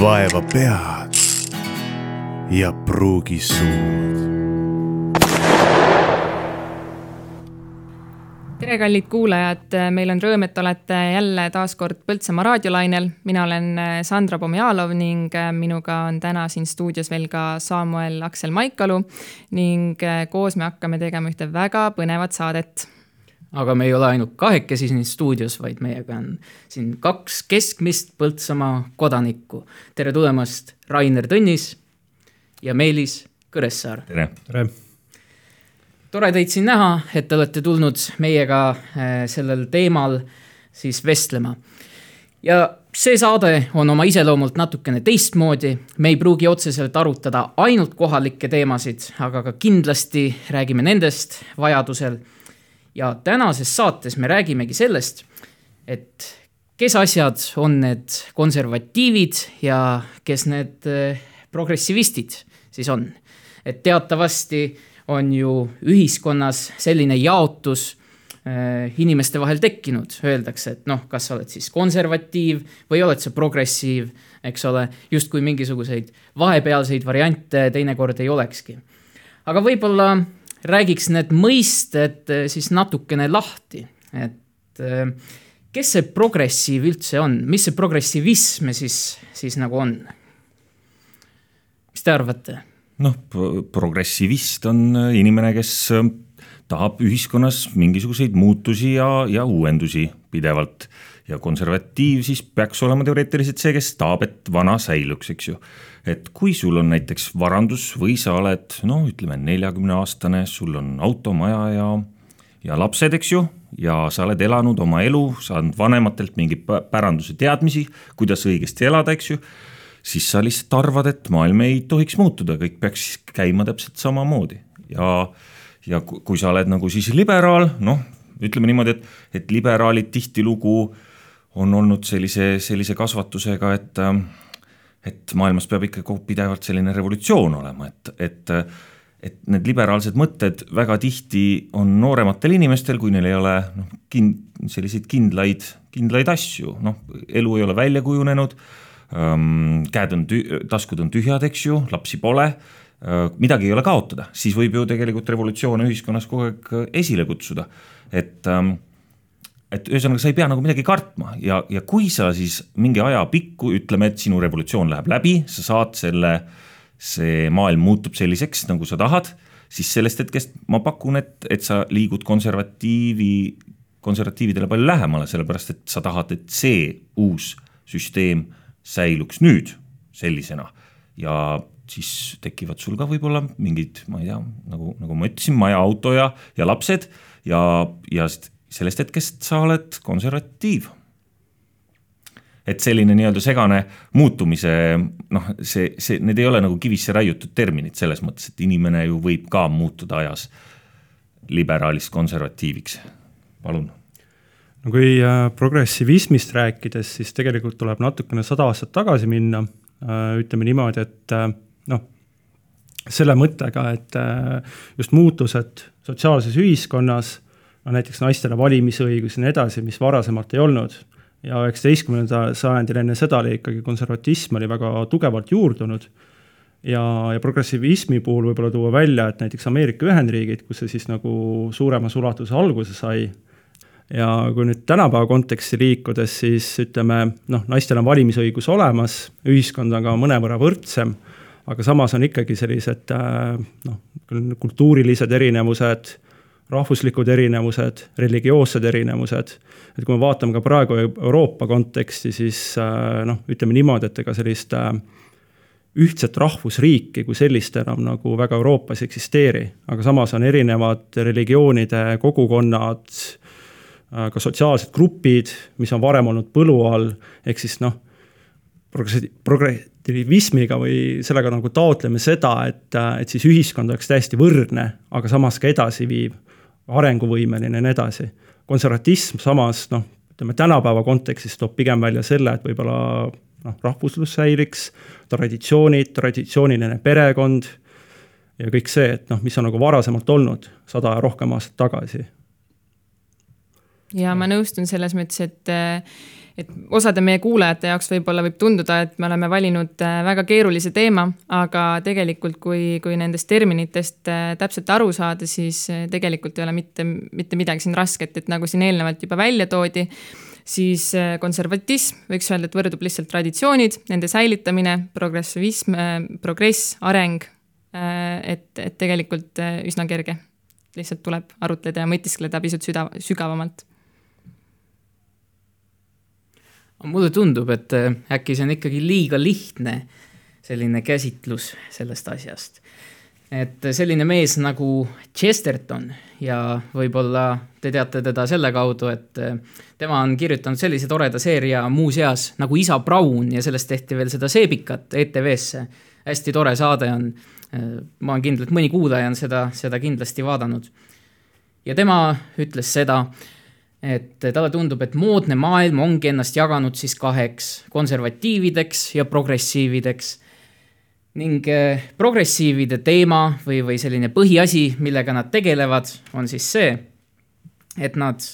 vaeva pead ja pruugi suud. tere, kallid kuulajad, meil on rõõm, et olete jälle taas kord Põltsamaa raadiolainel. mina olen Sandra Pomjalov ning minuga on täna siin stuudios veel ka Samuel Aksel Maikalu ning koos me hakkame tegema ühte väga põnevat saadet aga me ei ole ainult kahekesi siin stuudios, vaid meiega on siin kaks keskmist Põltsamaa kodanikku. tere tulemast, Rainer Tõnnis ja Meelis Kõressaar. tere, tere.! tore teid siin näha, et te olete tulnud meiega äh, sellel teemal siis vestlema. ja see saade on oma iseloomult natukene teistmoodi, me ei pruugi otseselt arutada ainult kohalikke teemasid, aga ka kindlasti räägime nendest vajadusel ja tänases saates me räägimegi sellest, et kes asjad on need konservatiivid ja kes need eh, progressivistid siis on. et teatavasti on ju ühiskonnas selline jaotus äh, inimeste vahel tekkinud, öeldakse, et noh, kas sa oled siis konservatiiv või oled sa progressiiv, eks ole, justkui mingisuguseid vahepealseid variante teinekord ei olekski. aga võib-olla räägiks need mõisted eh, siis natukene lahti, et eh, kes see progressiiv üldse on, mis see progressivism siis, siis nagu on? mis te arvate? noh, progressivist on eh, inimene, kes tahab ühiskonnas mingisuguseid muutusi ja, ja uuendusi pidevalt. ja konservatiiv siis peaks olema teoreetiliselt see, kes tahab, et vana säiluks, eks ju et kui sul on näiteks varandus või sa oled noh, ütleme neljakümne aastane, sul on auto, maja ja, ja lapsed, eks ju, ja sa oled elanud oma elu, saanud vanematelt mingeid päranduse teadmisi, kuidas õigesti elada, eks ju, siis sa lihtsalt arvad, et maailm ei tohiks muutuda, kõik peaks käima täpselt samamoodi. Ja, ja kui sa oled nagu siis liberaal, noh, ütleme niimoodi, et, et liberaalid tihtilugu on olnud sellise, sellise kasvatusega, et äh, et maailmas peab ikka pidevalt selline revolutsioon olema, et, et et need liberaalsed mõtted väga tihti on noorematel inimestel, kui neil ei ole noh, kin-, selliseid kindlaid, kindlaid asju, noh, elu ei ole välja kujunenud ähm,, käed on tü-, taskud on tühjad, eks ju, lapsi pole äh,, midagi ei ole kaotada, siis võib ju tegelikult revolutsioone ühiskonnas kogu aeg esile kutsuda, et ähm, et ühesõnaga, sa ei pea nagu midagi kartma. Ja, ja kui sa siis mingi aja pikku ütleme, et sinu revolutsioon läheb läbi, sa saad selle, see maailm muutub selliseks, nagu sa tahad, siis sellest hetkest ma pakun, et, et sa liigud konservatiivi, konservatiividele palju lähemale, sellepärast et sa tahad, et see uus süsteem säiluks nüüd sellisena. Ja siis tekivad sul ka võib-olla mingid, ma ei tea, nagu, nagu ma ütlesin, maja, auto ja, ja lapsed ja, ja sellest hetkest sa oled konservatiiv. et selline nii-öelda segane muutumise noh, see, see, need ei ole nagu kivisse raiutud terminid selles mõttes, et inimene ju võib ka muutuda ajas liberaalist konservatiiviks, palun no kui äh, progressivismist rääkides, siis tegelikult tuleb natukene sada aastat tagasi minna, äh, ütleme niimoodi, et äh, noh, selle mõttega, et just muutused sotsiaalses ühiskonnas no näiteks naistele valimisõigus ja nii edasi, mis varasemalt ei olnud. ja üheksateistkümnendal sajandil enne seda oli ikkagi konservatism oli väga tugevalt juurdunud ja, ja progressivismi puhul võib-olla tuua välja, et näiteks Ameerika Ühendriigid, kus see siis nagu suuremas ulatuses alguse sai, ja kui nüüd tänapäeva konteksti liikudes, siis ütleme noh, naistel on valimisõigus olemas, ühiskond on ka mõnevõrra võrdsem, aga samas on ikkagi sellised äh, noh, kultuurilised erinevused rahvuslikud erinevused, religioossed erinevused, et kui me vaatame ka praegu Euroopa konteksti, siis äh, noh, ütleme niimoodi, et ega sellist äh, ühtset rahvusriiki kui sellist enam nagu väga Euroopas ei eksisteeri, aga samas on erinevad religioonide kogukonnad, äh, ka sotsiaalsed grupid, mis on varem olnud põlu all, ehk siis noh, progressivismiga või sellega nagu taotleme seda, et, et siis ühiskond oleks täiesti võrdne, aga samas ka edasiviiv arenguvõimeline ja nii edasi. konservatism samas noh, ütleme tänapäeva kontekstis toob pigem välja selle, et võib-olla noh, rahvuslus säiliks, traditsioonid, traditsiooniline perekond ja kõik see, et noh, mis on nagu varasemalt olnud sada ja rohkem aastat tagasi. ja ma nõustun selles mõttes, et et osade meie kuulajate jaoks võib-olla võib tunduda, et me oleme valinud äh, väga keerulise teema, aga tegelikult, kui, kui nendest terminitest äh, täpselt aru saada, siis äh, tegelikult ei ole mitte, mitte midagi siin rasket, et nagu siin eelnevalt juba välja toodi, siis konservatism, võiks öelda, et võrdub lihtsalt traditsioonid, nende säilitamine, progressivism, progress, areng, et, et tegelikult üsna kerge. lihtsalt tuleb arutleda ja mõtiskleda pisut süda, sügavamalt mulle tundub, et äh, äkki see on ikkagi liiga lihtne, selline käsitlus sellest asjast. et selline mees nagu Chesterton ja võib-olla te teate teda selle kaudu, et äh, tema on kirjutanud sellise toreda seeria muuseas nagu Isa Braun ja sellest tehti veel seda Seebikat ETV-sse. hästi tore saade on. Äh, ma olen kindel, et mõni kuulaja on seda, seda kindlasti vaadanud. ja tema ütles seda, et talle tundub, et moodne maailm ongi ennast jaganud siis kaheks, konservatiivideks ja progressiivideks. ning eh, progressiivide teema või, või selline põhiasi, millega nad tegelevad, on siis see, et nad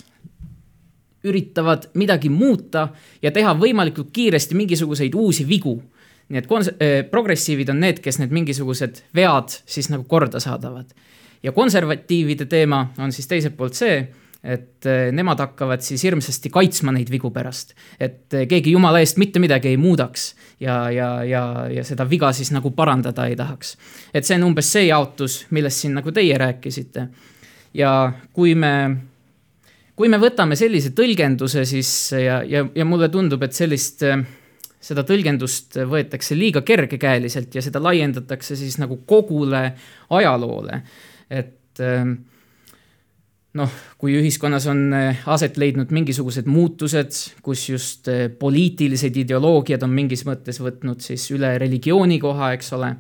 üritavad midagi muuta ja teha võimalikult kiiresti mingisuguseid uusi vigu. nii et kons-, eh, progressiivid on need, kes need mingisugused vead siis nagu korda saadavad. ja konservatiivide teema on siis teiselt poolt see et eh, nemad hakkavad siis hirmsasti kaitsma neid vigu pärast. et eh, keegi jumala eest mitte midagi ei muudaks ja, ja, ja, ja seda viga siis nagu parandada ei tahaks. et see on umbes see jaotus, millest siin nagu teie rääkisite. ja kui me, kui me võtame sellise tõlgenduse, siis ja, ja, ja mulle tundub, et sellist eh, seda tõlgendust võetakse liiga kergekäeliselt ja seda laiendatakse siis nagu kogule ajaloole. et noh, kui ühiskonnas on eh, aset leidnud mingisugused muutused, kus just eh, poliitilised ideoloogiad on mingis mõttes võtnud siis üle religiooni koha, eks ole,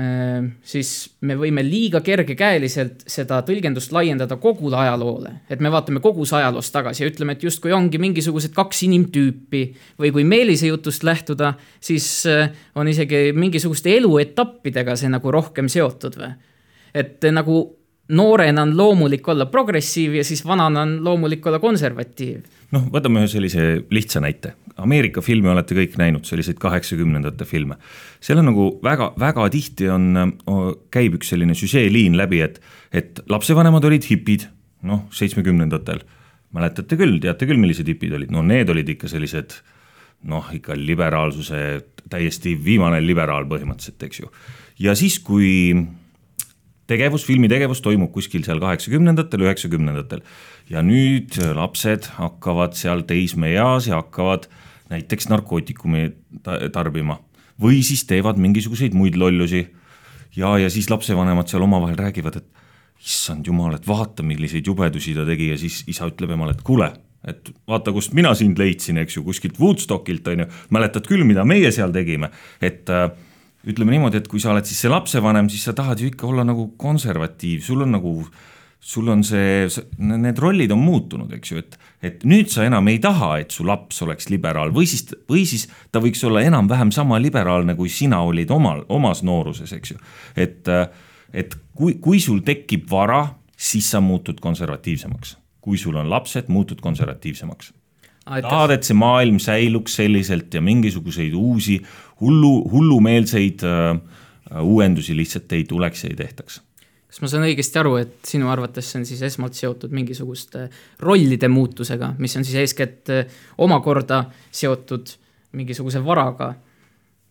eh, siis me võime liiga kergekäeliselt seda tõlgendust laiendada kogule ajaloole. et me vaatame kogus ajaloos tagasi ja ütleme, et justkui ongi mingisugused kaks inimtüüpi või kui Meelise jutust lähtuda, siis on isegi mingisuguste eluetappidega see nagu rohkem seotud või? et nagu noorena on loomulik olla progressiiv ja siis vanana on loomulik olla konservatiiv. noh, võtame ühe sellise lihtsa näite. Ameerika filme olete kõik näinud, selliseid kaheksakümnendate filme. seal on nagu väga, väga tihti on, käib üks selline süžeeliin läbi, et, et lapsevanemad olid hipid, noh, seitsmekümnendatel. mäletate küll, teate küll, millised hipid olid, no need olid ikka sellised noh, ikka liberaalsuse, täiesti viimane liberaal põhimõtteliselt, eks ju. ja siis, kui tegevus, filmitegevus toimub kuskil seal kaheksakümnendatel, üheksakümnendatel. ja nüüd lapsed hakkavad seal teismeeas ja hakkavad näiteks narkootikumi tarbima või siis teevad mingisuguseid muid lollusi. ja, ja siis lapsevanemad seal omavahel räägivad, et issand jumal, et vaata, milliseid jubedusi ta tegi ja siis isa ütleb emale, et kuule, et vaata, kust mina sind leidsin, eks ju, kuskilt Woodstockilt on ju, mäletad küll, mida meie seal tegime, et äh, ütleme niimoodi, et kui sa oled siis see lapsevanem, siis sa tahad ju ikka olla nagu konservatiiv, sul on nagu, sul on see, need rollid on muutunud, eks ju, et, et nüüd sa enam ei taha, et su laps oleks liberaal või siis, või siis ta võiks olla enam-vähem sama liberaalne, kui sina olid omal, omas nooruses, eks ju. et, et kui, kui sul tekib vara, siis sa muutud konservatiivsemaks. kui sul on lapsed, muutud konservatiivsemaks tahad, et see maailm säiluks selliselt ja mingisuguseid uusi hullu, hullumeelseid äh, uuendusi lihtsalt ei tuleks ja ei tehtaks kas ma saan õigesti aru, et sinu arvates see on siis esmalt seotud mingisuguste rollide muutusega, mis on siis eeskätt äh, omakorda seotud mingisuguse varaga?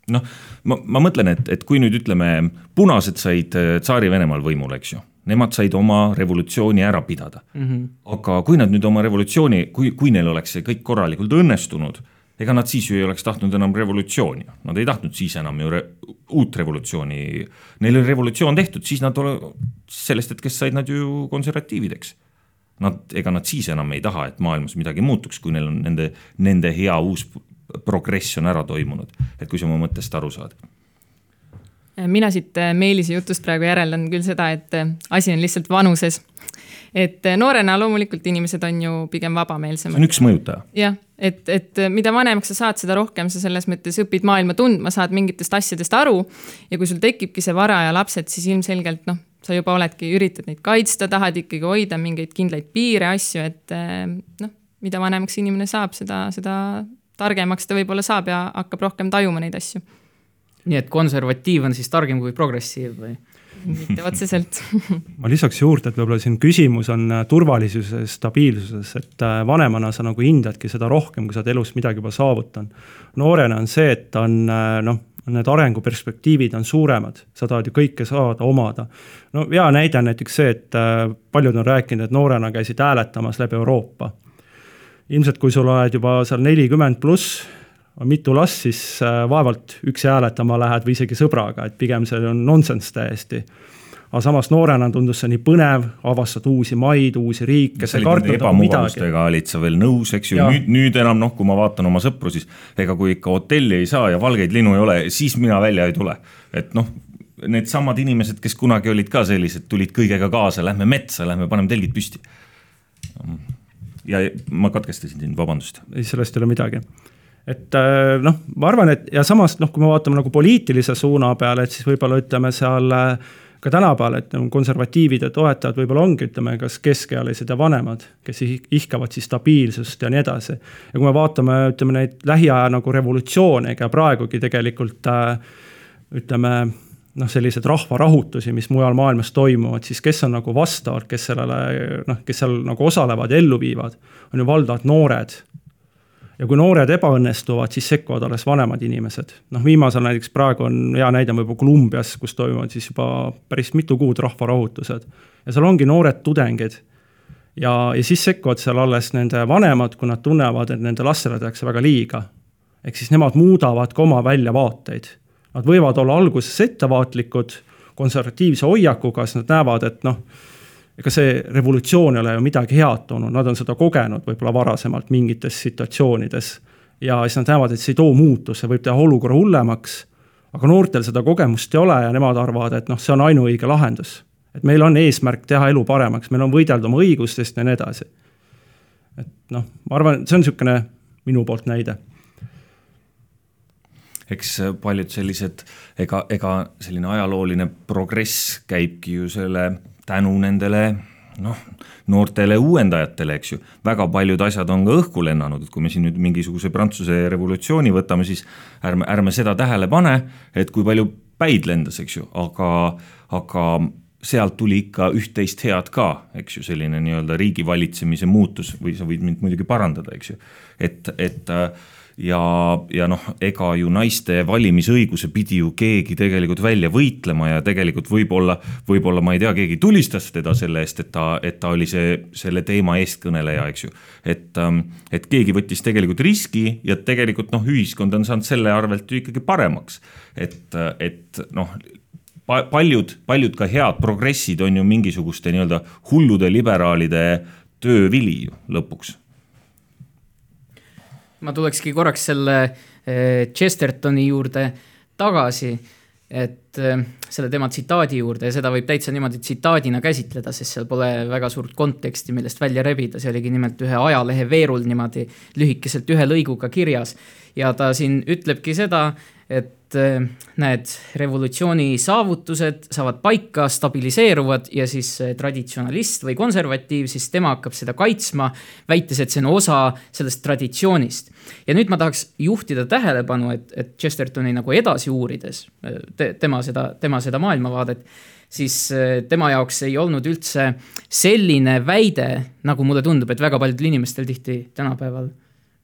noh, ma, ma mõtlen, et, et kui nüüd ütleme, punased said äh, Tsaari-Venemaal võimule, eks ju nemad said oma revolutsiooni ära pidada mm. -hmm. aga kui nad nüüd oma revolutsiooni, kui, kui neil oleks see kõik korralikult õnnestunud, ega nad siis ju ei oleks tahtnud enam revolutsiooni, nad ei tahtnud siis enam ju re, uut revolutsiooni. Neil oli revolutsioon tehtud, siis nad ole, sellest hetkest said nad ju konservatiivideks. Nad, ega nad siis enam ei taha, et maailmas midagi muutuks, kui neil on nende, nende hea uus progress on ära toimunud, et kui sa oma mõttest aru saad mina siit äh, Meelise jutust praegu järeldan küll seda, et äh, asi on lihtsalt vanuses. et äh, noorena loomulikult inimesed on ju pigem vabameelsemad. see on üks mõjutaja. jah, et, et mida vanemaks sa saad, seda rohkem sa selles mõttes õpid maailma tundma, saad mingitest asjadest aru. ja kui sul tekibki see vara ja lapsed, siis ilmselgelt noh, sa juba oledki, üritad neid kaitsta, tahad ikkagi hoida mingeid kindlaid piire, asju, et noh mida vanemaks inimene saab, seda, seda targemaks ta võib-olla saab ja hakkab rohkem tajuma neid asju. Nii et konservatiiv on siis targem kui progressiiv või? mitte otseselt ma lisaks juurde, et võib-olla siin küsimus on äh, turvalisuses, stabiilsuses, et äh, vanemana sa nagu hindadki seda rohkem, kui sa oled elus midagi juba saavutanud. noorena on see, et on äh, noh, need arenguperspektiivid on suuremad, sa tahad ju kõike saada, omada. no hea näide on näiteks see, et paljud on rääkinud, et noorena käisid hääletamas läbi Euroopa. ilmselt, kui sul oled juba seal nelikümmend pluss, on mitu last, siis vaevalt üksi hääletama lähed või isegi sõbraga, et pigem see on nonsenss täiesti aga samas noorena tundus see nii põnev, avastad uusi maid, uusi riike, ebamugavustega olid sa veel nõus, eks ju, nüüd, nüüd enam noh, kui ma vaatan oma sõpru, siis ega kui ikka hotelli ei saa ja valgeid linnu ei ole, siis mina välja ei tule. et noh, needsamad inimesed, kes kunagi olid ka sellised, tulid kõigega kaasa, lähme metsa, lähme paneme telgid püsti. ja ma katkestasin sind, vabandust. ei, sellest ei ole midagi et äh, noh, ma arvan, et ja samas noh, kui me vaatame nagu poliitilise suuna peale, et siis võib-olla ütleme seal äh, ka tänapäeval, et nagu konservatiivide toetajad võib-olla ongi, ütleme, kas keskealised ja vanemad, kes ihkavad siis stabiilsust ja nii edasi. ja kui me vaatame, ütleme neid lähiaja nagu revolutsioone, ega praegugi tegelikult äh, ütleme noh, selliseid rahvarahutusi, mis mujal maailmas toimuvad, siis kes on nagu vastavad, kes sellele noh, kes seal nagu osalevad ja ellu viivad, on ju valdavalt noored ja kui noored ebaõnnestuvad, siis sekkuvad alles vanemad inimesed. noh, viimasel näiteks praegu on hea näide võib-olla Kolumbias, kus toimuvad siis juba päris mitu kuud rahvarahutused. ja seal ongi noored tudengid. ja, ja siis sekkuvad seal alles nende vanemad, kui nad tunnevad, et nende lastele tehakse väga liiga. ehk siis nemad muudavad ka oma väljavaateid. Nad võivad olla alguses ettevaatlikud, konservatiivse hoiakuga, sest nad näevad, et noh ega see revolutsioon ei ole ju midagi head toonud, nad on seda kogenud võib-olla varasemalt mingites situatsioonides. ja siis nad näevad, et see ei too muutust, see võib teha olukorra hullemaks. aga noortel seda kogemust ei ole ja nemad arvavad, et noh, see on ainuõige lahendus. et meil on eesmärk teha elu paremaks, meil on võidelda oma õigustest ja nii edasi. et noh, ma arvan, see on niisugune minu poolt näide eks paljud sellised, ega, ega selline ajalooline progress käibki ju selle tänu nendele noh, noortele uuendajatele, eks ju, väga paljud asjad on ka õhku lennanud, et kui me siin nüüd mingisuguse Prantsuse revolutsiooni võtame, siis ärme, ärme seda tähele pane, et kui palju päid lendas, eks ju, aga, aga sealt tuli ikka üht-teist head ka, eks ju, selline nii-öelda riigivalitsemise muutus või sa võid mind muidugi parandada, eks ju. et, et äh, ja, ja noh, ega ju naiste valimisõiguse pidi ju keegi tegelikult välja võitlema ja tegelikult võib-olla, võib-olla ma ei tea, keegi tulistas teda selle eest, et ta, et ta oli see, selle teema eestkõneleja, eks ju. et, ähm, et keegi võttis tegelikult riski ja tegelikult noh, ühiskond on saanud selle arvelt ju ikkagi paremaks. et, et noh paljud, paljud ka head progressid on ju mingisuguste nii-öelda hullude liberaalide töövili ju lõpuks ma tulekski korraks selle eh, Chestertoni juurde tagasi, et eh, selle tema tsitaadi juurde ja seda võib täitsa niimoodi tsitaadina käsitleda, sest seal pole väga suurt konteksti, millest välja rebida, see oligi nimelt ühe ajalehe veerul niimoodi lühikeselt ühe lõiguga kirjas. ja ta siin ütlebki seda, et äh, need revolutsiooni saavutused saavad paika, stabiliseeruvad ja siis traditsionalist või konservatiiv, siis tema hakkab seda kaitsma, väites, et see on osa sellest traditsioonist. ja nüüd ma tahaks juhtida tähelepanu, et, et Chestertoni nagu edasi uurides te,, tema seda, tema seda maailmavaadet, siis äh, tema jaoks ei olnud üldse selline väide, nagu mulle tundub, et väga paljudel inimestel tihti tänapäeval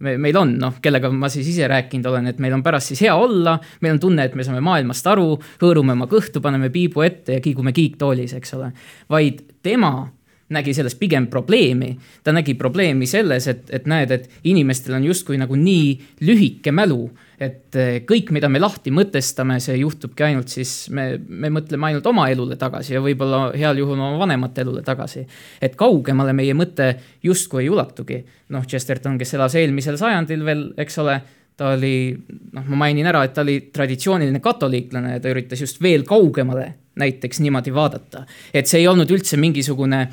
me, meil on, noh, kellega ma siis ise rääkinud olen, et meil on pärast siis hea olla, meil on tunne, et me saame maailmast aru, hõõrume oma kõhtu, paneme piibu ette ja kiigume kiiktoolis, eks ole. vaid tema nägi selles pigem probleemi. ta nägi probleemi selles, et, et näed, et inimestel on justkui nagu nii lühike mälu, et eh, kõik, mida me lahti mõtestame, see juhtubki ainult siis, me, me mõtleme ainult oma elule tagasi ja võib-olla heal juhul oma vanemate elule tagasi. et kaugemale meie mõte justkui ei ulatugi. noh, Chesterton, kes elas eelmisel sajandil veel, eks ole ta oli, noh, ma mainin ära, et ta oli traditsiooniline katoliiklane ja ta üritas just veel kaugemale näiteks niimoodi vaadata. et see ei olnud üldse mingisugune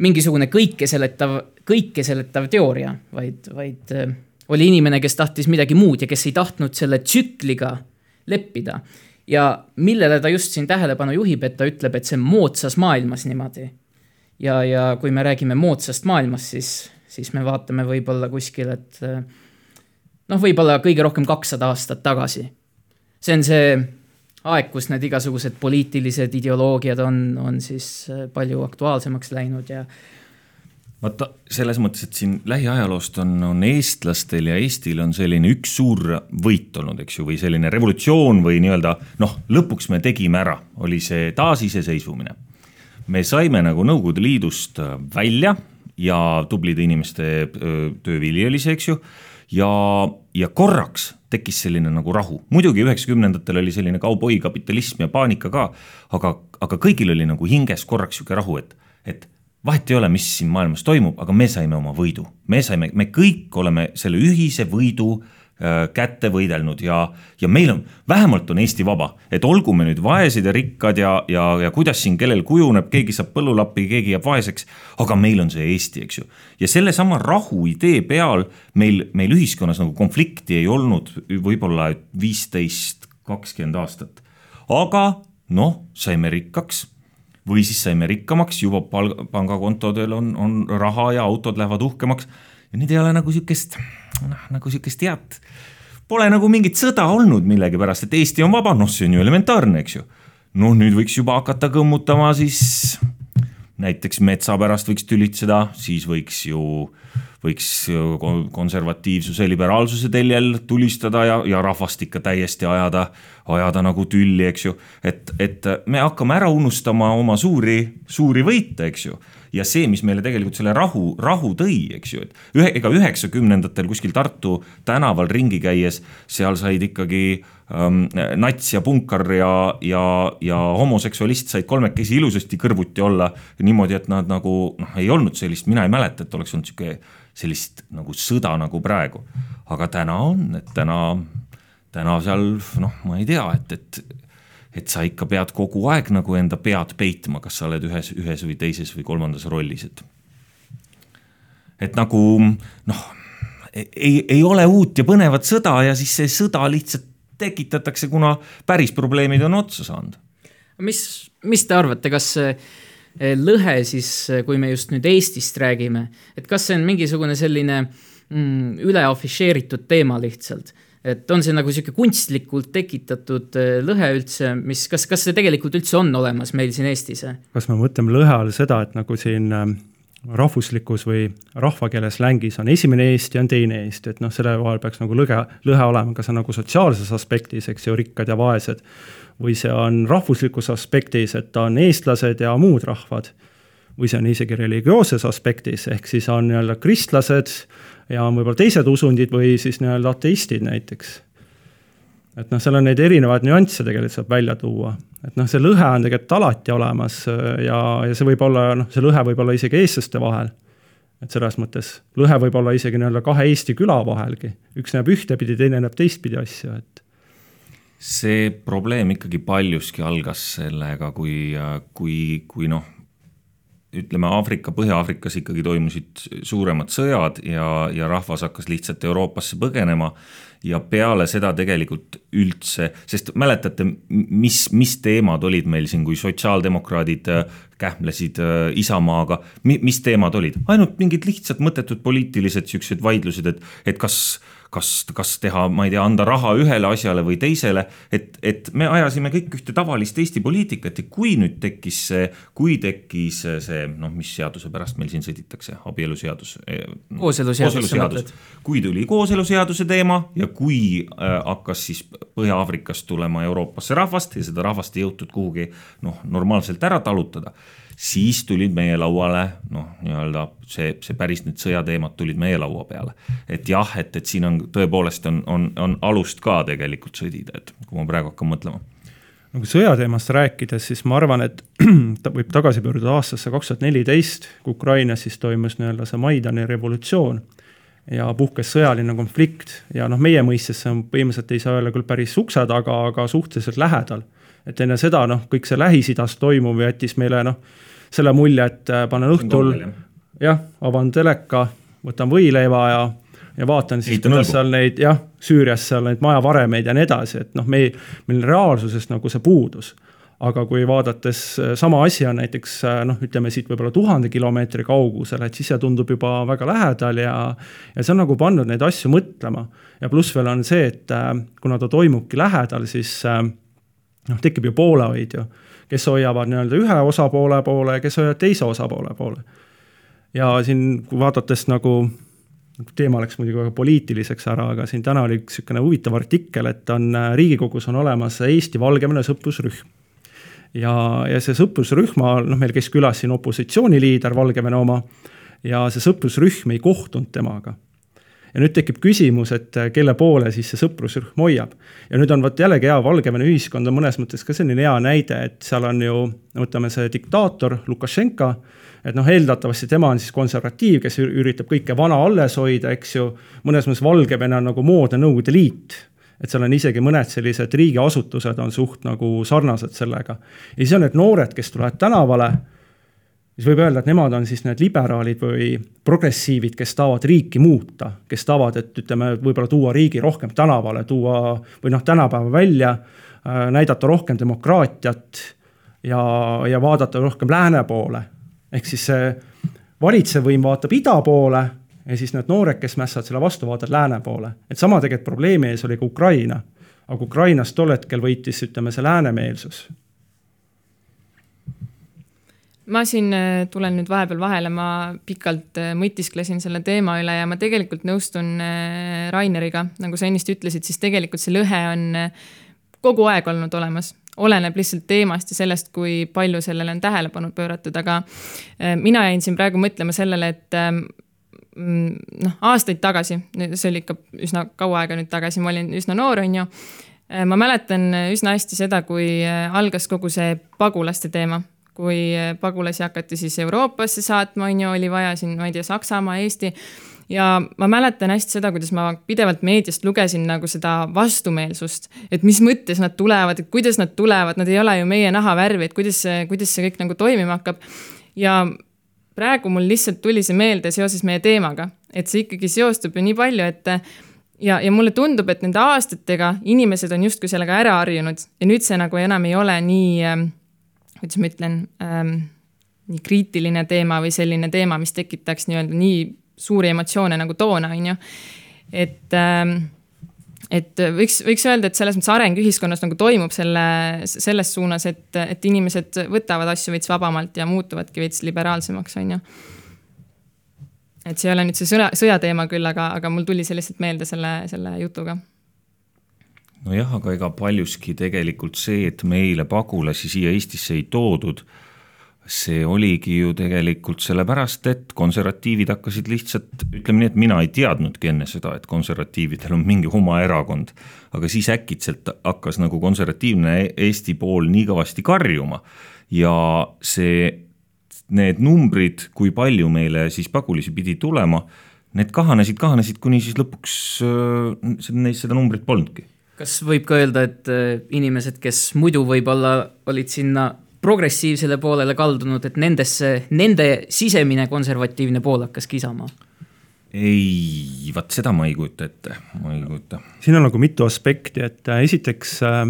mingisugune kõikeseletav, kõikeseletav teooria, vaid, vaid äh, oli inimene, kes tahtis midagi muud ja kes ei tahtnud selle tsükliga leppida. ja millele ta just siin tähelepanu juhib, et ta ütleb, et see on moodsas maailmas niimoodi. ja, ja kui me räägime moodsast maailmast, siis siis me vaatame võib-olla kuskil, et noh, võib-olla kõige rohkem kakssada aastat tagasi. see on see aeg, kus need igasugused poliitilised ideoloogiad on, on siis palju aktuaalsemaks läinud ja vaata, selles mõttes, et siin lähiajaloost on, on eestlastel ja Eestil on selline üks suur võit olnud, eks ju, või selline revolutsioon või nii-öelda noh, lõpuks me tegime ära, oli see taasiseseisvumine. me saime nagu Nõukogude Liidust välja ja tublide inimeste töövili oli see, eks ju, ja, ja korraks tekkis selline nagu rahu, muidugi üheksakümnendatel oli selline kauboikapitalism ja paanika ka, aga, aga kõigil oli nagu hinges korraks sihuke rahu, et, et vahet ei ole, mis siin maailmas toimub, aga me saime oma võidu, me saime, me kõik oleme selle ühise võidu äh, kätte võidelnud ja, ja meil on, vähemalt on Eesti vaba, et olgu me nüüd vaesed ja rikkad ja, ja, ja kuidas siin kellel kujuneb, keegi saab põllulappi, keegi jääb vaeseks, aga meil on see Eesti, eks ju. ja sellesama rahu idee peal meil, meil ühiskonnas nagu konflikti ei olnud võib-olla viisteist, kakskümmend aastat. aga noh, saime rikkaks või siis saime rikkamaks, juba palga, pangakontodel on, on raha ja autod lähevad uhkemaks. ja nüüd ei ole nagu sihukest, noh nagu sihukest head, pole nagu mingit sõda olnud millegipärast, et Eesti on vaba, noh, see on ju elementaarne, eks ju. noh, nüüd võiks juba hakata kõmmutama siis näiteks metsa pärast võiks tülitseda, siis võiks ju võiks konservatiivsuse, liberaalsuse teljel tulistada ja, ja rahvast ikka täiesti ajada, ajada nagu tülli, eks ju. et, et me hakkame ära unustama oma suuri, suuri võite, eks ju ja see, mis meile tegelikult selle rahu, rahu tõi, eks ju, et ühe, ega üheksakümnendatel kuskil Tartu tänaval ringi käies, seal said ikkagi nats ja punkar ja, ja, ja homoseksualist said kolmekesi ilusasti kõrvuti olla. niimoodi, et nad nagu noh, ei olnud sellist, mina ei mäleta, et oleks olnud sihuke sellist nagu sõda nagu praegu. aga täna on, et täna, täna seal noh, ma ei tea, et, et et sa ikka pead kogu aeg nagu enda pead peitma, kas sa oled ühes, ühes või teises või kolmandas rollis, et. et nagu noh, ei, ei ole uut ja põnevat sõda ja siis see sõda lihtsalt tekitatakse, kuna päris probleemid on otsa saanud. mis, mis te arvate, kas eh, lõhe siis, kui me just nüüd Eestist räägime, et kas see on mingisugune selline mm, üle afišeeritud teema lihtsalt et on see nagu sihuke kunstlikult tekitatud äh, lõhe üldse, mis, kas, kas see tegelikult üldse on olemas meil siin Eestis? kas me mõtleme lõhe all seda, et nagu siin ähm, rahvuslikus või rahvakeele slängis on esimene Eesti, on teine Eesti, et noh, selle vahel peaks nagu lõge, lõhe olema, kas on nagu sotsiaalses aspektis, eks ju, rikkad ja vaesed, või see on rahvuslikus aspektis, et on eestlased ja muud rahvad, või see on isegi religioosses aspektis, ehk siis on nii-öelda kristlased, ja on võib-olla teised usundid või siis nii-öelda ateistid näiteks. Et noh, seal on neid erinevaid nüansse tegelikult saab välja tuua, et noh, see lõhe on tegelikult alati olemas äh, ja, ja see võib olla, noh, see lõhe võib olla isegi eestlaste vahel. et selles mõttes lõhe võib olla isegi nii-öelda kahe Eesti küla vahelgi, üks näeb ühtepidi, teine näeb teistpidi asju, et see probleem ikkagi paljuski algas sellega, kui, kui, kui noh, ütleme Aafrika, Põhja-Aafrikas ikkagi toimusid suuremad sõjad ja, ja rahvas hakkas lihtsalt Euroopasse põgenema. Ja peale seda tegelikult üldse, sest mäletate, mis, mis teemad olid meil siin, kui sotsiaaldemokraadid kähmlesid äh, Isamaaga, mis teemad olid, ainult mingid lihtsad mõttetud poliitilised siuksed vaidlused, et, et kas kas, kas teha, ma ei tea, anda raha ühele asjale või teisele. et, et me ajasime kõik ühte tavalist Eesti poliitikat ja kui nüüd tekkis see, kui tekkis see noh, mis seaduse pärast meil siin sõditakse, abieluseadus eh,. kooseluseadus. kui tuli kooseluseaduse teema ja kui äh, hakkas siis Põhja-Aafrikast tulema Euroopasse rahvast ja seda rahvast ei jõutud kuhugi noh, normaalselt ära talutada siis tulid meie lauale noh, nii-öelda see, see päris need sõjateemad tulid meie laua peale. et jah, et, et siin on tõepoolest on, on, on alust ka tegelikult sõdida, et kui ma praegu hakkan mõtlema nagu sõjateemast rääkides, siis ma arvan, et ta võib tagasi pöörduda aastasse kaks tuhat neliteist, kui Ukrainas siis toimus nii-öelda see Maidani revolutsioon ja puhkes sõjaline konflikt ja noh, meie mõistes see on põhimõtteliselt ei saa öelda küll päris ukse taga, aga suhteliselt lähedal. et enne seda noh, kõik see Lähis-Idas toimuv jättis meile noh, selle mulje, et äh, panen õhtul, jah, avan teleka, võtan võileiva ja, ja vaatan siis, kuidas seal neid jah, Süürias seal neid majavaremeid ja nii edasi, et noh, me, meil reaalsusest nagu see puudus. aga kui vaadates sama asi on näiteks noh, ütleme siit võib-olla tuhande kilomeetri kaugusel, et siis see tundub juba väga lähedal ja, ja see on nagu pannud neid asju mõtlema. ja pluss veel on see, et kuna ta toimubki lähedal, siis noh, tekib ju poolehoid ju, kes hoiavad nii-öelda ühe osapoole poole ja kes hoiavad teise osapoole poole. ja siin, vaadates nagu teema läks muidugi väga poliitiliseks ära, aga siin täna oli üks niisugune huvitav artikkel, et on Riigikogus on olemas Eesti-Valgevene sõprusrühm. ja, ja see sõprusrühma, noh, meil käis külas siin opositsiooniliider, Valgevene oma, ja see sõprusrühm ei kohtunud temaga ja nüüd tekib küsimus, et kelle poole siis see sõprusrühm hoiab. ja nüüd on vot jällegi hea, Valgevene ühiskond on mõnes mõttes ka selline hea näide, et seal on ju, võtame see diktaator Lukašenka et noh, eeldatavasti tema on siis konservatiiv, kes üritab kõike vana alles hoida, eks ju. mõnes mõttes Valgevene on nagu moodne Nõukogude Liit et seal on isegi mõned sellised riigiasutused on suht nagu sarnased sellega. ja siis on need noored, kes tulevad tänavale, siis võib öelda, et nemad on siis need liberaalid või progressiivid, kes tahavad riiki muuta, kes tahavad, et ütleme, võib-olla tuua riigi rohkem tänavale, tuua või noh, tänapäeva välja, äh, näidata rohkem demokraatiat ja, ja vaadata rohkem lääne poole ehk siis see valitsev võim vaatab ida poole ja siis need noored, kes mässavad selle vastu, vaatavad lääne poole. et sama tegelikult probleemi ees oli ka Ukraina. aga Ukrainas tol hetkel võitis, ütleme, see läänemeelsus. Ma siin äh, tulen nüüd vahepeal vahele, ma pikalt äh, mõtisklesin selle teema üle ja ma tegelikult nõustun äh, Raineriga, nagu sa ennist ütlesid, siis tegelikult see lõhe on kogu aeg olnud olemas oleneb lihtsalt teemast ja sellest, kui palju sellele on tähelepanu pööratud, aga mina jäin siin praegu mõtlema sellele, et mm, noh, aastaid tagasi, see oli ikka üsna kaua aega nüüd tagasi, ma olin üsna noor, on ju. Ma mäletan üsna hästi seda, kui algas kogu see pagulaste teema kui pagulasi hakati siis Euroopasse saatma, on ju, oli vaja siin, ma ei tea, Saksamaa, Eesti ja ma mäletan hästi seda, kuidas ma pidevalt meediast lugesin nagu seda vastumeelsust, et mis mõttes nad tulevad, et kuidas nad tulevad, nad ei ole ju meie nahavärvi, et kuidas see, kuidas see kõik nagu toimima hakkab. ja praegu mul lihtsalt tuli see meelde seoses meie teemaga, et see ikkagi seostub ju nii palju, et ja, ja mulle tundub, et nende aastatega inimesed on justkui sellega ära harjunud ja nüüd see nagu enam ei ole nii äh,, kuidas ma ütlen ähm,, nii kriitiline teema või selline teema, mis tekitaks nii-öelda nii suuri emotsioone nagu toona, on ju. et, ähm, et võiks, võiks öelda, et selles mõttes areng ühiskonnas nagu toimub selle, selles suunas, et, et inimesed võtavad asju veits vabamalt ja muutuvadki veits liberaalsemaks, on ju et see ei ole nüüd see sõja, sõjateema küll, aga, aga mul tuli see lihtsalt meelde selle, selle jutuga nojah, aga ega paljuski tegelikult see, et meile pagulasi siia Eestisse ei toodud see oligi ju tegelikult sellepärast, et konservatiivid hakkasid lihtsalt, ütleme nii, et mina ei teadnudki enne seda, et konservatiividel on mingi oma erakond. aga siis äkitselt hakkas nagu konservatiivne Eesti pool nii kõvasti karjuma ja see, need numbrid, kui palju meile siis pagulasi pidi tulema, need kahanesid, kahanesid, kuni siis lõpuks äh, neis seda numbrit polnudki. Kas võib ka öelda, et äh, inimesed, kes muidu võib-olla olid sinna progressiivsele poolele kaldunud, et nendesse, nende sisemine konservatiivne pool hakkas kisama? ei, vaat seda ma ei kujuta ette, ma ei kujuta. siin on nagu mitu aspekti, et äh, esiteks äh,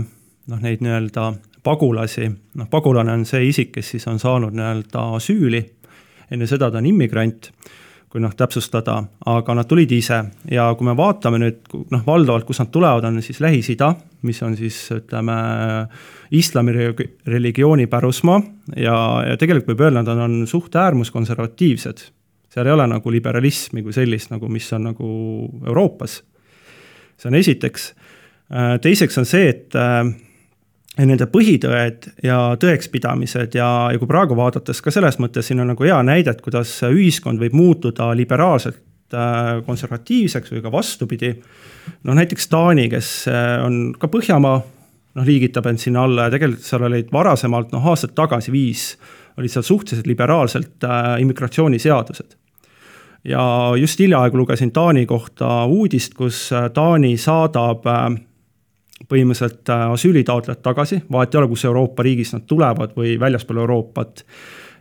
noh, neid nii-öelda pagulasi, noh, pagulane on see isik, kes siis on saanud nii-öelda asüüli, enne seda ta on immigrant kui noh, täpsustada, aga nad tulid ise ja kui me vaatame nüüd noh, valdavalt, kust nad tulevad, on siis Lähis-Ida, mis on siis ütleme, islami religiooni pärusmaa ja, ja tegelikult võib öelda, nad on suht äärmuskonservatiivsed. seal ei ole nagu liberalismi kui sellist nagu, mis on nagu Euroopas. see on esiteks. teiseks on see, et nende põhitõed ja tõekspidamised ja, ja kui praegu vaadates ka selles mõttes siin on nagu hea näide, et kuidas ühiskond võib muutuda liberaalselt äh, konservatiivseks või ka vastupidi. noh, näiteks Taani, kes äh, on ka Põhjamaa, noh, liigitab end sinna alla ja tegelikult seal olid varasemalt, noh, aastaid tagasi viis, olid seal suhteliselt liberaalselt äh, immigratsiooniseadused ja just hiljaaegu lugesin Taani kohta uudist, kus Taani saadab äh, põhimõtteliselt äh, asüülitaotlejad tagasi, vahet ei ole, kus Euroopa riigist nad tulevad või väljaspool Euroopat.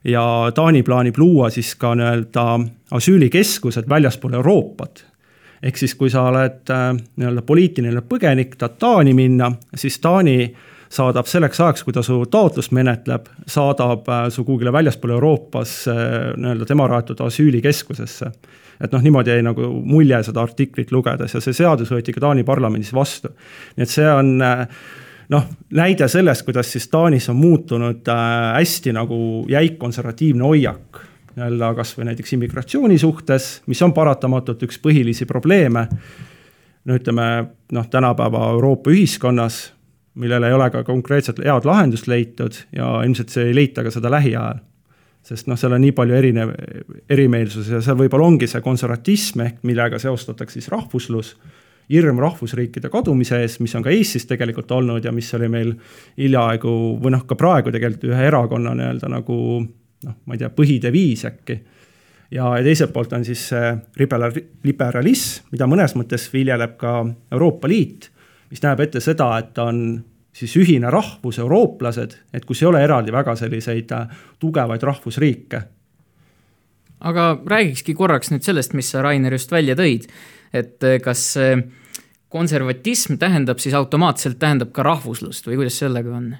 ja Taani plaanib luua siis ka nii-öelda asüülikeskused väljaspool Euroopat. ehk siis, kui sa oled äh, nii-öelda poliitiline põgenik, tahad Taani minna, siis Taani saadab selleks ajaks, kui ta su taotlust menetleb, saadab su kuhugile väljaspool Euroopas nii-öelda tema rajatud asüülikeskusesse et noh, niimoodi jäi nagu mulje seda artiklit lugedes ja see seadus võeti ka Taani parlamendis vastu. nii et see on noh, näide sellest, kuidas siis Taanis on muutunud hästi nagu jäik konservatiivne hoiak nii-öelda kasvõi näiteks immigratsiooni suhtes, mis on paratamatult üks põhilisi probleeme. no ütleme noh, tänapäeva Euroopa ühiskonnas, millel ei ole ka konkreetselt head lahendust leitud ja ilmselt see ei leita ka seda lähiajal. Sest noh, seal on nii palju erinev, erimeelsusi ja seal võib-olla ongi see konservatism ehk millega seostatakse siis rahvuslus hirm rahvusriikide kadumise ees, mis on ka Eestis tegelikult olnud ja mis oli meil hiljaaegu või noh, ka praegu tegelikult ühe erakonna nii-öelda nagu noh, ma ei tea, põhideviis äkki. ja teiselt poolt on siis see liberalism, mida mõnes mõttes viljeleb ka Euroopa Liit, mis näeb ette seda, et on siis ühine rahvus, eurooplased, et kus ei ole eraldi väga selliseid äh, tugevaid rahvusriike. aga räägikski korraks nüüd sellest, mis sa, Rainer, just välja tõid. et äh, kas konservatism tähendab siis automaatselt, tähendab ka rahvuslust või kuidas sellega on?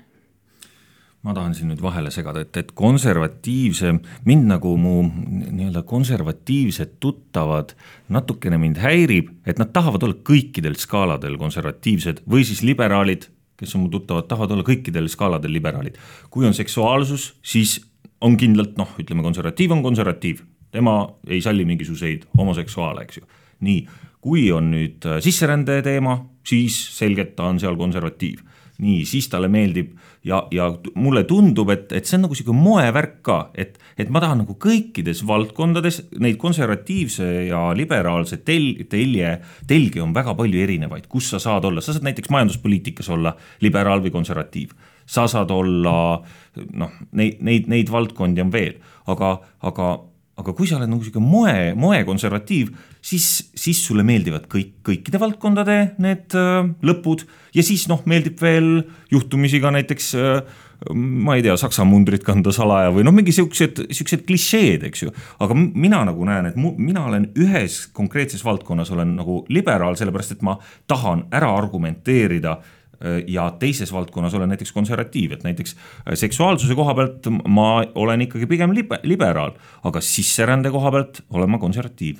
ma tahan siin nüüd vahele segada, et, et konservatiivse, mind nagu mu nii-öelda konservatiivsed tuttavad natukene mind häirib, et nad tahavad olla kõikidel skaaladel konservatiivsed või siis liberaalid, kes on mu tuttavad, tahavad olla kõikidel skaaladel liberaalid. kui on seksuaalsus, siis on kindlalt noh, ütleme konservatiiv on konservatiiv, tema ei salli mingisuguseid homoseksuaale, eks ju. nii, kui on nüüd sisserände teema, siis selgelt ta on seal konservatiiv nii, siis talle meeldib ja, ja mulle tundub, et, et see on nagu sihuke moevärk ka, et, et ma tahan nagu kõikides valdkondades neid konservatiivse ja liberaalse tel-, telje, telgi on väga palju erinevaid, kus sa saad olla, sa saad näiteks majanduspoliitikas olla liberaal või konservatiiv. sa saad olla noh, neid, neid, neid valdkondi on veel, aga, aga aga kui sa oled nagu sihuke moe, moekonservatiiv, siis, siis sulle meeldivad kõik, kõikide valdkondade need äh, lõpud ja siis noh, meeldib veel juhtumisi ka näiteks äh, ma ei tea, saksa mundrit kanda salaja või noh, mingi siuksed, siuksed klišeed, eks ju. aga mina nagu näen, et mu, mina olen ühes konkreetses valdkonnas olen nagu liberaal, sellepärast et ma tahan ära argumenteerida Äh, ja teises valdkonnas olen näiteks konservatiiv, et näiteks äh, seksuaalsuse koha pealt ma olen ikkagi pigem libe, liberaal, aga sisserände koha pealt olen ma konservatiiv.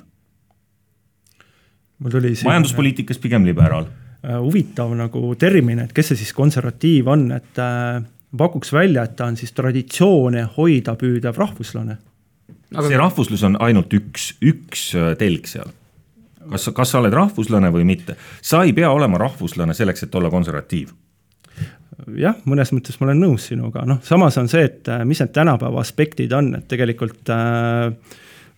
Mul tuli siin majanduspoliitikas pigem liberaal. Äh, huvitav nagu termin, et kes see siis konservatiiv on, et äh, pakuks välja, et ta on siis traditsioone hoida püüdev rahvuslane. Aga... see rahvuslus on ainult üks, üks telg seal kas, kas sa oled rahvuslane või mitte, sa ei pea olema rahvuslane selleks, et olla konservatiiv jah, mõnes mõttes ma olen nõus sinuga, noh, samas on see, et äh, mis need tänapäeva aspektid on, et tegelikult äh,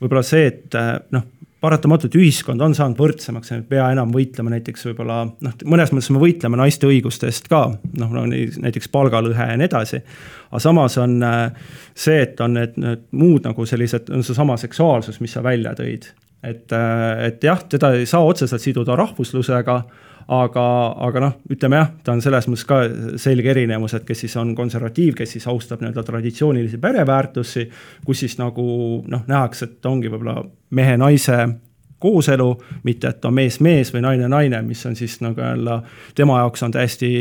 võib-olla see, et äh, noh, paratamatult ühiskond on saanud võrdsemaks, me ei pea enam võitlema näiteks võib-olla noh, mõnes mõttes me võitleme naiste õiguste eest ka, noh no, näiteks palgalõhe ja nii edasi. aga samas on see, et on need, need muud nagu sellised, on seesama seksuaalsus, mis sa välja tõid et, äh, et jah, teda ei saa otseselt siduda rahvuslusega, aga, aga noh, ütleme jah, ta on selles mõttes ka selge erinevus, et kes siis on konservatiiv, kes siis austab nii-öelda traditsioonilisi pereväärtusi, kus siis nagu noh, nähakse, et ongi võib-olla mehe-naise kooselu, mitte et on mees-mees või naine-naine, mis on siis nagu jälle tema jaoks on täiesti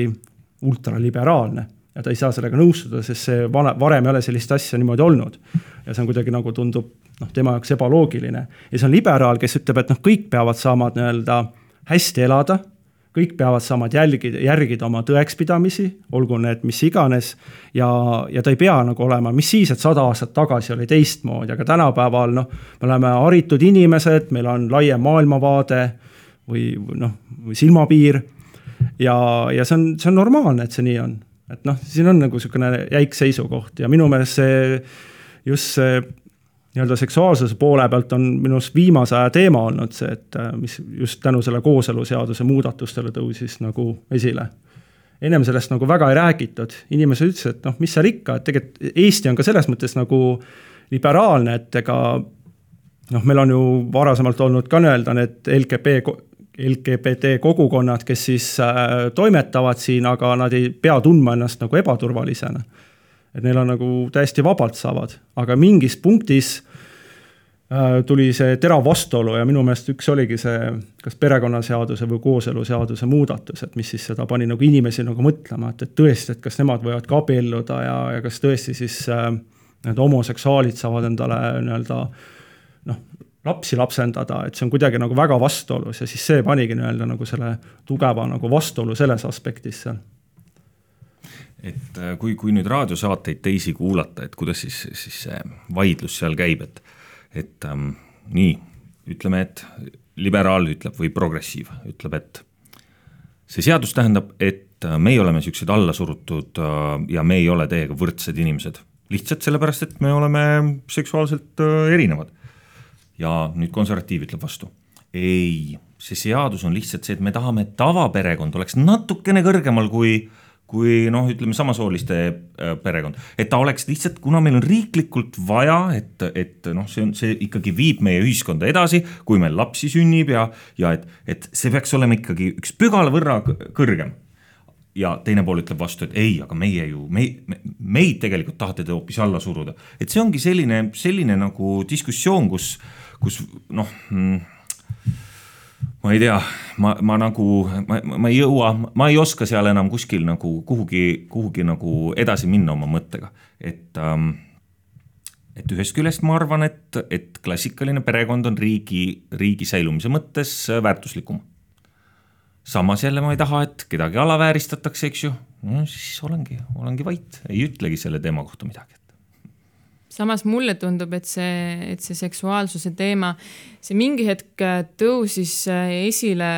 ultraliberaalne ja ta ei saa sellega nõustuda, sest see vana, varem ei ole sellist asja niimoodi olnud. ja see on kuidagi nagu tundub noh, tema jaoks ebaloogiline. ja see on liberaal, kes ütleb, et noh, kõik peavad saama nii-öelda hästi elada, kõik peavad saama jälgida, järgida oma tõekspidamisi, olgu need mis iganes, ja, ja ta ei pea nagu olema, mis siis, et sada aastat tagasi oli teistmoodi, aga tänapäeval noh, me oleme haritud inimesed, meil on laiem maailmavaade või noh, või silmapiir ja, ja see on, see on normaalne, et see nii on. et noh, siin on nagu niisugune jäik seisukoht ja minu meelest see, just see nii-öelda seksuaalsuse poole pealt on minu arust viimase aja teema olnud see, et äh, mis just tänu selle kooseluseaduse muudatustele tõusis nagu esile. ennem sellest nagu väga ei räägitud, inimesed ütlesid, et noh, mis seal ikka, et tegelikult Eesti on ka selles mõttes nagu liberaalne, et ega noh, meil on ju varasemalt olnud ka nii-öelda need LGB, LGBT kogukonnad, kes siis äh, toimetavad siin, aga nad ei pea tundma ennast nagu ebaturvalisena et neil on nagu täiesti vabalt saavad, aga mingis punktis Äh, tuli see terav vastuolu ja minu meelest üks oligi see, kas perekonnaseaduse või kooseluseaduse muudatus, et mis siis seda pani nagu inimesi nagu mõtlema, et, et tõesti, et kas nemad võivad ka abielluda ja, ja kas tõesti siis äh, need homoseksuaalid saavad endale nii-öelda noh, lapsi lapsendada, et see on kuidagi nagu väga vastuolus ja siis see panigi nii-öelda nagu selle tugeva nagu vastuolu selles aspektis seal et äh, kui, kui nüüd raadiosaateid teisi kuulata, et kuidas siis, siis see vaidlus seal käib, et et ähm, nii, ütleme, et liberaal ütleb või progressiiv ütleb, et see seadus tähendab, et äh, meie oleme niisugused allasurutud äh, ja me ei ole teiega võrdsed inimesed. lihtsalt sellepärast, et me oleme seksuaalselt erinevad. ja nüüd konservatiiv ütleb vastu. ei, see seadus on lihtsalt see, et me tahame, et tavaperekond oleks natukene kõrgemal kui äh, kui noh, ütleme samasooliste äh, perekond, et ta oleks lihtsalt, kuna meil on riiklikult vaja, et, et noh, see on, see ikkagi viib meie ühiskonda edasi, kui meil lapsi sünnib ja, ja et, et see peaks olema ikkagi üks pügala võrra kõrgem ja teine pool ütleb vastu, et ei, aga meie ju, me, me, meid tegelikult tahate te hoopis alla suruda. et see ongi selline, selline nagu diskussioon, kus, kus noh mm, ma ei tea, ma, ma nagu, ma, ma ei jõua, ma ei oska seal enam kuskil nagu kuhugi, kuhugi nagu edasi minna oma mõttega, et ähm, et ühest küljest ma arvan, et, et klassikaline perekond on riigi, riigi säilumise mõttes väärtuslikum. samas jälle ma ei taha, et kedagi alavääristatakse, eks ju, no siis olengi, olengi vait, ei ütlegi selle teema kohta midagi samas mulle tundub, et see, et see seksuaalsuse teema, see mingi hetk tõusis äh, esile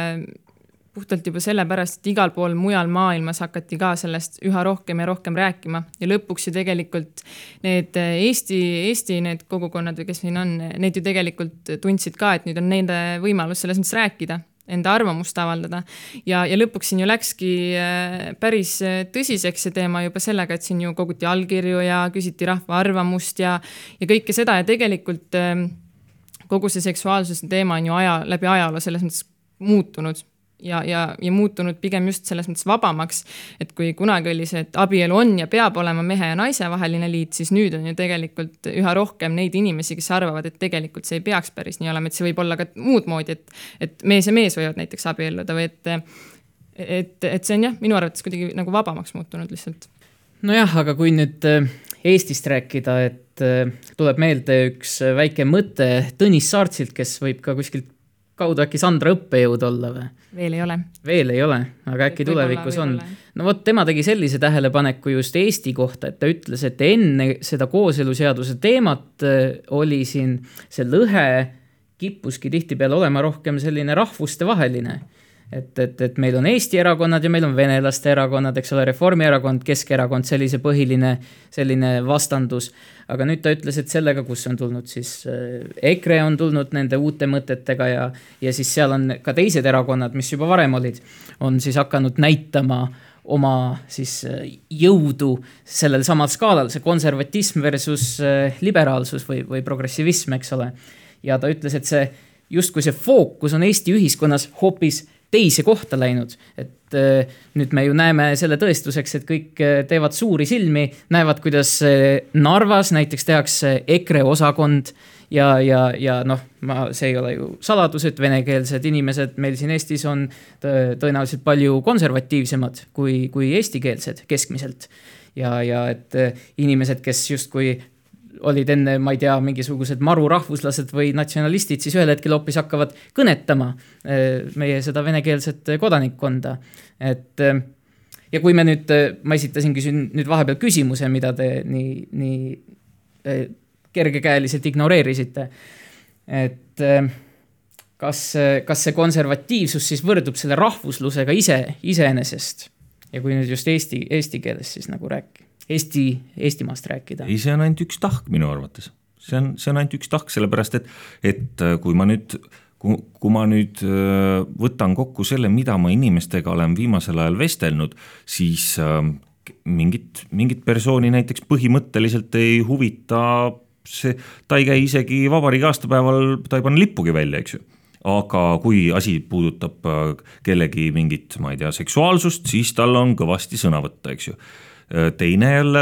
puhtalt juba sellepärast, et igal pool mujal maailmas hakati ka sellest üha rohkem ja rohkem rääkima. Ja lõpuks ju tegelikult need äh, Eesti, Eesti need kogukonnad või kes siin on, need ju tegelikult tundsid ka, et nüüd on nende võimalus selles mõttes rääkida enda arvamust avaldada. ja, ja lõpuks siin ju läkski äh, päris äh, tõsiseks see teema juba sellega, et siin ju koguti allkirju ja küsiti rahva arvamust ja, ja kõike seda ja tegelikult ähm, kogu see seksuaalsuse teema on ju aja, läbi ajaloo selles mõttes muutunud ja, ja, ja muutunud pigem just selles mõttes vabamaks. et kui kunagi oli see, et abielu on ja peab olema mehe ja naise vaheline liit, siis nüüd on ju tegelikult üha rohkem neid inimesi, kes arvavad, et tegelikult see ei peaks päris nii olema, et see võib olla ka muud moodi, et, et mees ja mees võivad näiteks abielluda või et, et, et see on jah, minu arvates kuidagi nagu vabamaks muutunud lihtsalt. nojah, aga kui nüüd äh, Eestist rääkida, et äh, tuleb meelde üks väike mõte Tõnis Saartsilt, kes võib ka kuskilt kaudu äkki Sandra õppejõud olla või? veel ei ole. veel ei ole, aga äkki tulevikus on. no vot, tema tegi sellise tähelepaneku just Eesti kohta, et ta ütles, et enne seda kooseluseaduse teemat äh, oli siin see lõhe kippuski tihtipeale olema rohkem selline rahvustevaheline et, et, et meil on Eesti erakonnad ja meil on venelaste erakonnad, eks ole, Reformierakond, Keskerakond, sellise põhiline selline vastandus. aga nüüd ta ütles, et sellega, kus on tulnud siis äh, EKRE on tulnud nende uute mõtetega ja, ja siis seal on ka teised erakonnad, mis juba varem olid, on siis hakanud näitama oma siis äh, jõudu sellel samal skaalal, see konservatism versus äh, liberaalsus või, või progressivism, eks ole. ja ta ütles, et see justkui see fookus on Eesti ühiskonnas hoopis teise kohta läinud. et äh, nüüd me ju näeme selle tõestuseks, et kõik äh, teevad suuri silmi, näevad, kuidas äh, Narvas näiteks tehakse EKRE osakond ja, ja, ja noh, ma, see ei ole ju saladus, et venekeelsed inimesed meil siin Eestis on tõenäoliselt palju konservatiivsemad kui, kui eestikeelsed keskmiselt ja, ja et inimesed, kes justkui olid enne, ma ei tea, mingisugused marurahvuslased või natsionalistid, siis ühel hetkel hoopis hakkavad kõnetama eh, meie seda venekeelset kodanikkonda. et eh, ja kui me nüüd, eh, ma esitasingi siin nüüd vahepeal küsimuse, mida te nii, nii kergekäeliselt ignoreerisite. et kas, kas see konservatiivsus siis võrdub selle rahvuslusega ise, iseenesest? ja kui nüüd just eesti, eesti keeles siis nagu rääkida Eesti, Eestimaast rääkida? ei, see on ainult üks tahk minu arvates. see on, see on ainult üks tahk, sellepärast et, et äh, kui ma nüüd, kui, kui ma nüüd äh, võtan kokku selle, mida ma inimestega olen viimasel ajal vestelnud, siis äh, mingit, mingit persooni näiteks põhimõtteliselt ei huvita see, ta ei käi isegi vabariigi aastapäeval, ta ei pane lippugi välja, eks ju aga kui asi puudutab kellegi mingit, ma ei tea, seksuaalsust, siis tal on kõvasti sõna võtta, eks ju teine jälle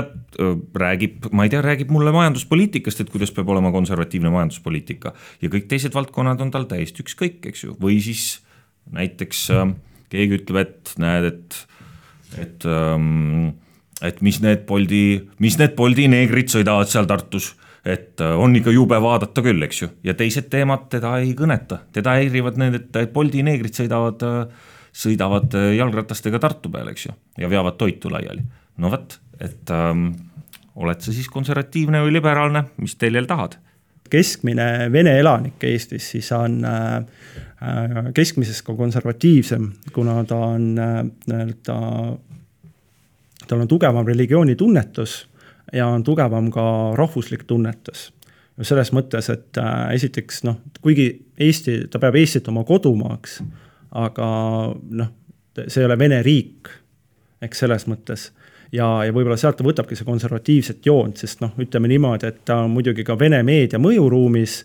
räägib, ma ei tea, räägib mulle majanduspoliitikast, et kuidas peab olema konservatiivne majanduspoliitika. Ja kõik teised valdkonnad on tal täiesti ükskõik, eks ju, või siis näiteks keegi ütleb, et näed, et, et ähm, et mis need Boldi, mis need Boldi neegrid sõidavad seal Tartus. Et äh, on ikka jube vaadata küll, eks ju, ja teised teemad teda ei kõneta, teda häirivad need, et Bolti neegrid sõidavad, äh, sõidavad äh, jalgratastega Tartu peal, eks ju, ja veavad toitu laiali. No vot, et ähm, oled sa siis konservatiivne või liberaalne, mis teil jälle tahad? keskmine vene elanik Eestis siis on äh, keskmisest ka konservatiivsem, kuna ta on äh, tal on tugevam religioonitunnetus ja on tugevam ka rahvuslik tunnetus. selles mõttes, et äh, esiteks noh, kuigi Eesti, ta peab Eestit oma kodumaaks, aga noh, see ei ole Vene riik, eks selles mõttes ja, ja võib-olla sealt ta võtabki see konservatiivset joont, sest noh, ütleme niimoodi, et ta on muidugi ka Vene meedia mõjuruumis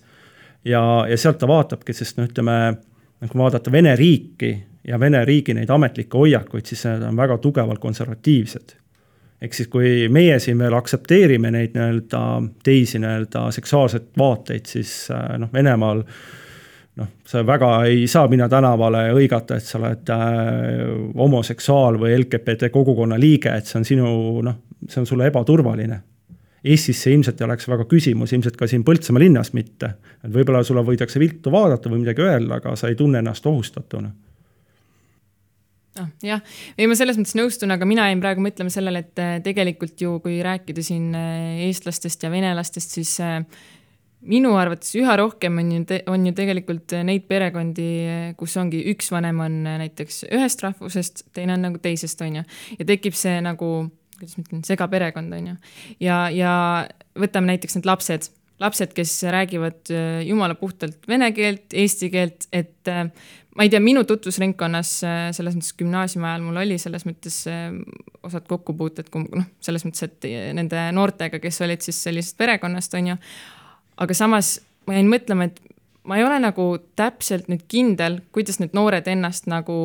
ja, ja sealt ta vaatabki, sest no ütleme, noh, kui vaadata Vene riiki ja Vene riigi neid ametlikke hoiakuid, siis need on väga tugevalt konservatiivsed. Ehk siis, kui meie siin veel aktsepteerime neid nii-öelda teisi nii-öelda seksuaalseid vaateid, siis äh, noh, Venemaal noh, sa väga ei saa minna tänavale ja hõigata, et sa oled äh, homoseksuaal või LGBT kogukonna liige, et see on sinu noh, see on sulle ebaturvaline. Eestis see ilmselt ei oleks väga küsimus, ilmselt ka siin Põltsamaa linnas mitte. et võib-olla sulle võidakse viltu vaadata või midagi öelda, aga sa ei tunne ennast ohustatuna noh, jah, ei ma selles mõttes nõustun, aga mina jäin praegu mõtlema sellele, et äh, tegelikult ju, kui rääkida siin äh, eestlastest ja venelastest, siis äh, minu arvates üha rohkem on ju, on ju tegelikult neid perekondi, kus ongi üks vanem on näiteks ühest rahvusest, teine on nagu teisest, on ju. ja tekib see nagu, kuidas ma ütlen, segaperekond, on ju. ja, ja võtame näiteks need lapsed lapsed, kes räägivad jumala puhtalt vene keelt, eesti keelt, et ma ei tea, minu tutvusringkonnas äh, selles mõttes gümnaasiumi ajal mul oli selles mõttes äh, osad kokkupuuted, noh, selles mõttes, et äh, nende noortega, kes olid siis sellisest perekonnast, on ju. Aga samas ma jäin mõtlema, et ma ei ole nagu täpselt nüüd kindel, kuidas need noored ennast nagu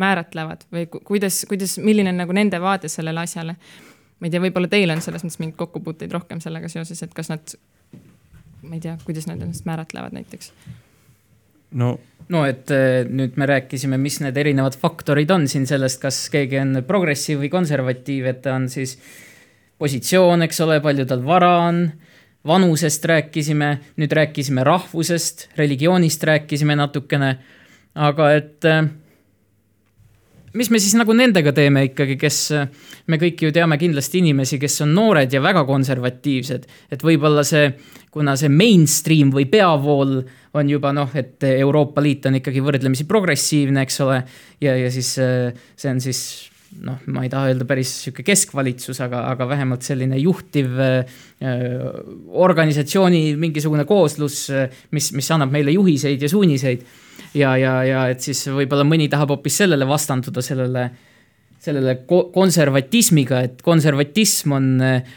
määratlevad või kuidas, kuidas, milline on nagu nende vaade sellele asjale. ma ei tea, võib-olla teil on selles mõttes mingeid kokkupuuteid rohkem sellega seoses, et kas nad, ma ei tea, kuidas nad ennast määratlevad näiteks no no et eh, nüüd me rääkisime, mis need erinevad faktorid on siin sellest, kas keegi on progressiiv või konservatiiv, et ta on siis positsioon, eks ole, palju tal vara on, vanusest rääkisime, nüüd rääkisime rahvusest, religioonist rääkisime natukene, aga et eh, mis me siis nagu nendega teeme ikkagi, kes, me kõik ju teame kindlasti inimesi, kes on noored ja väga konservatiivsed, et võib-olla see, kuna see mainstream või peavool on juba noh, et Euroopa Liit on ikkagi võrdlemisi progressiivne, eks ole, ja, ja siis see on siis noh, ma ei taha öelda päris sihuke keskvalitsus, aga, aga vähemalt selline juhtiv äh, organisatsiooni mingisugune kooslus, mis, mis annab meile juhiseid ja suuniseid ja, ja, ja et siis võib-olla mõni tahab hoopis sellele vastanduda, sellele, sellele konservatismiga, et konservatism on äh,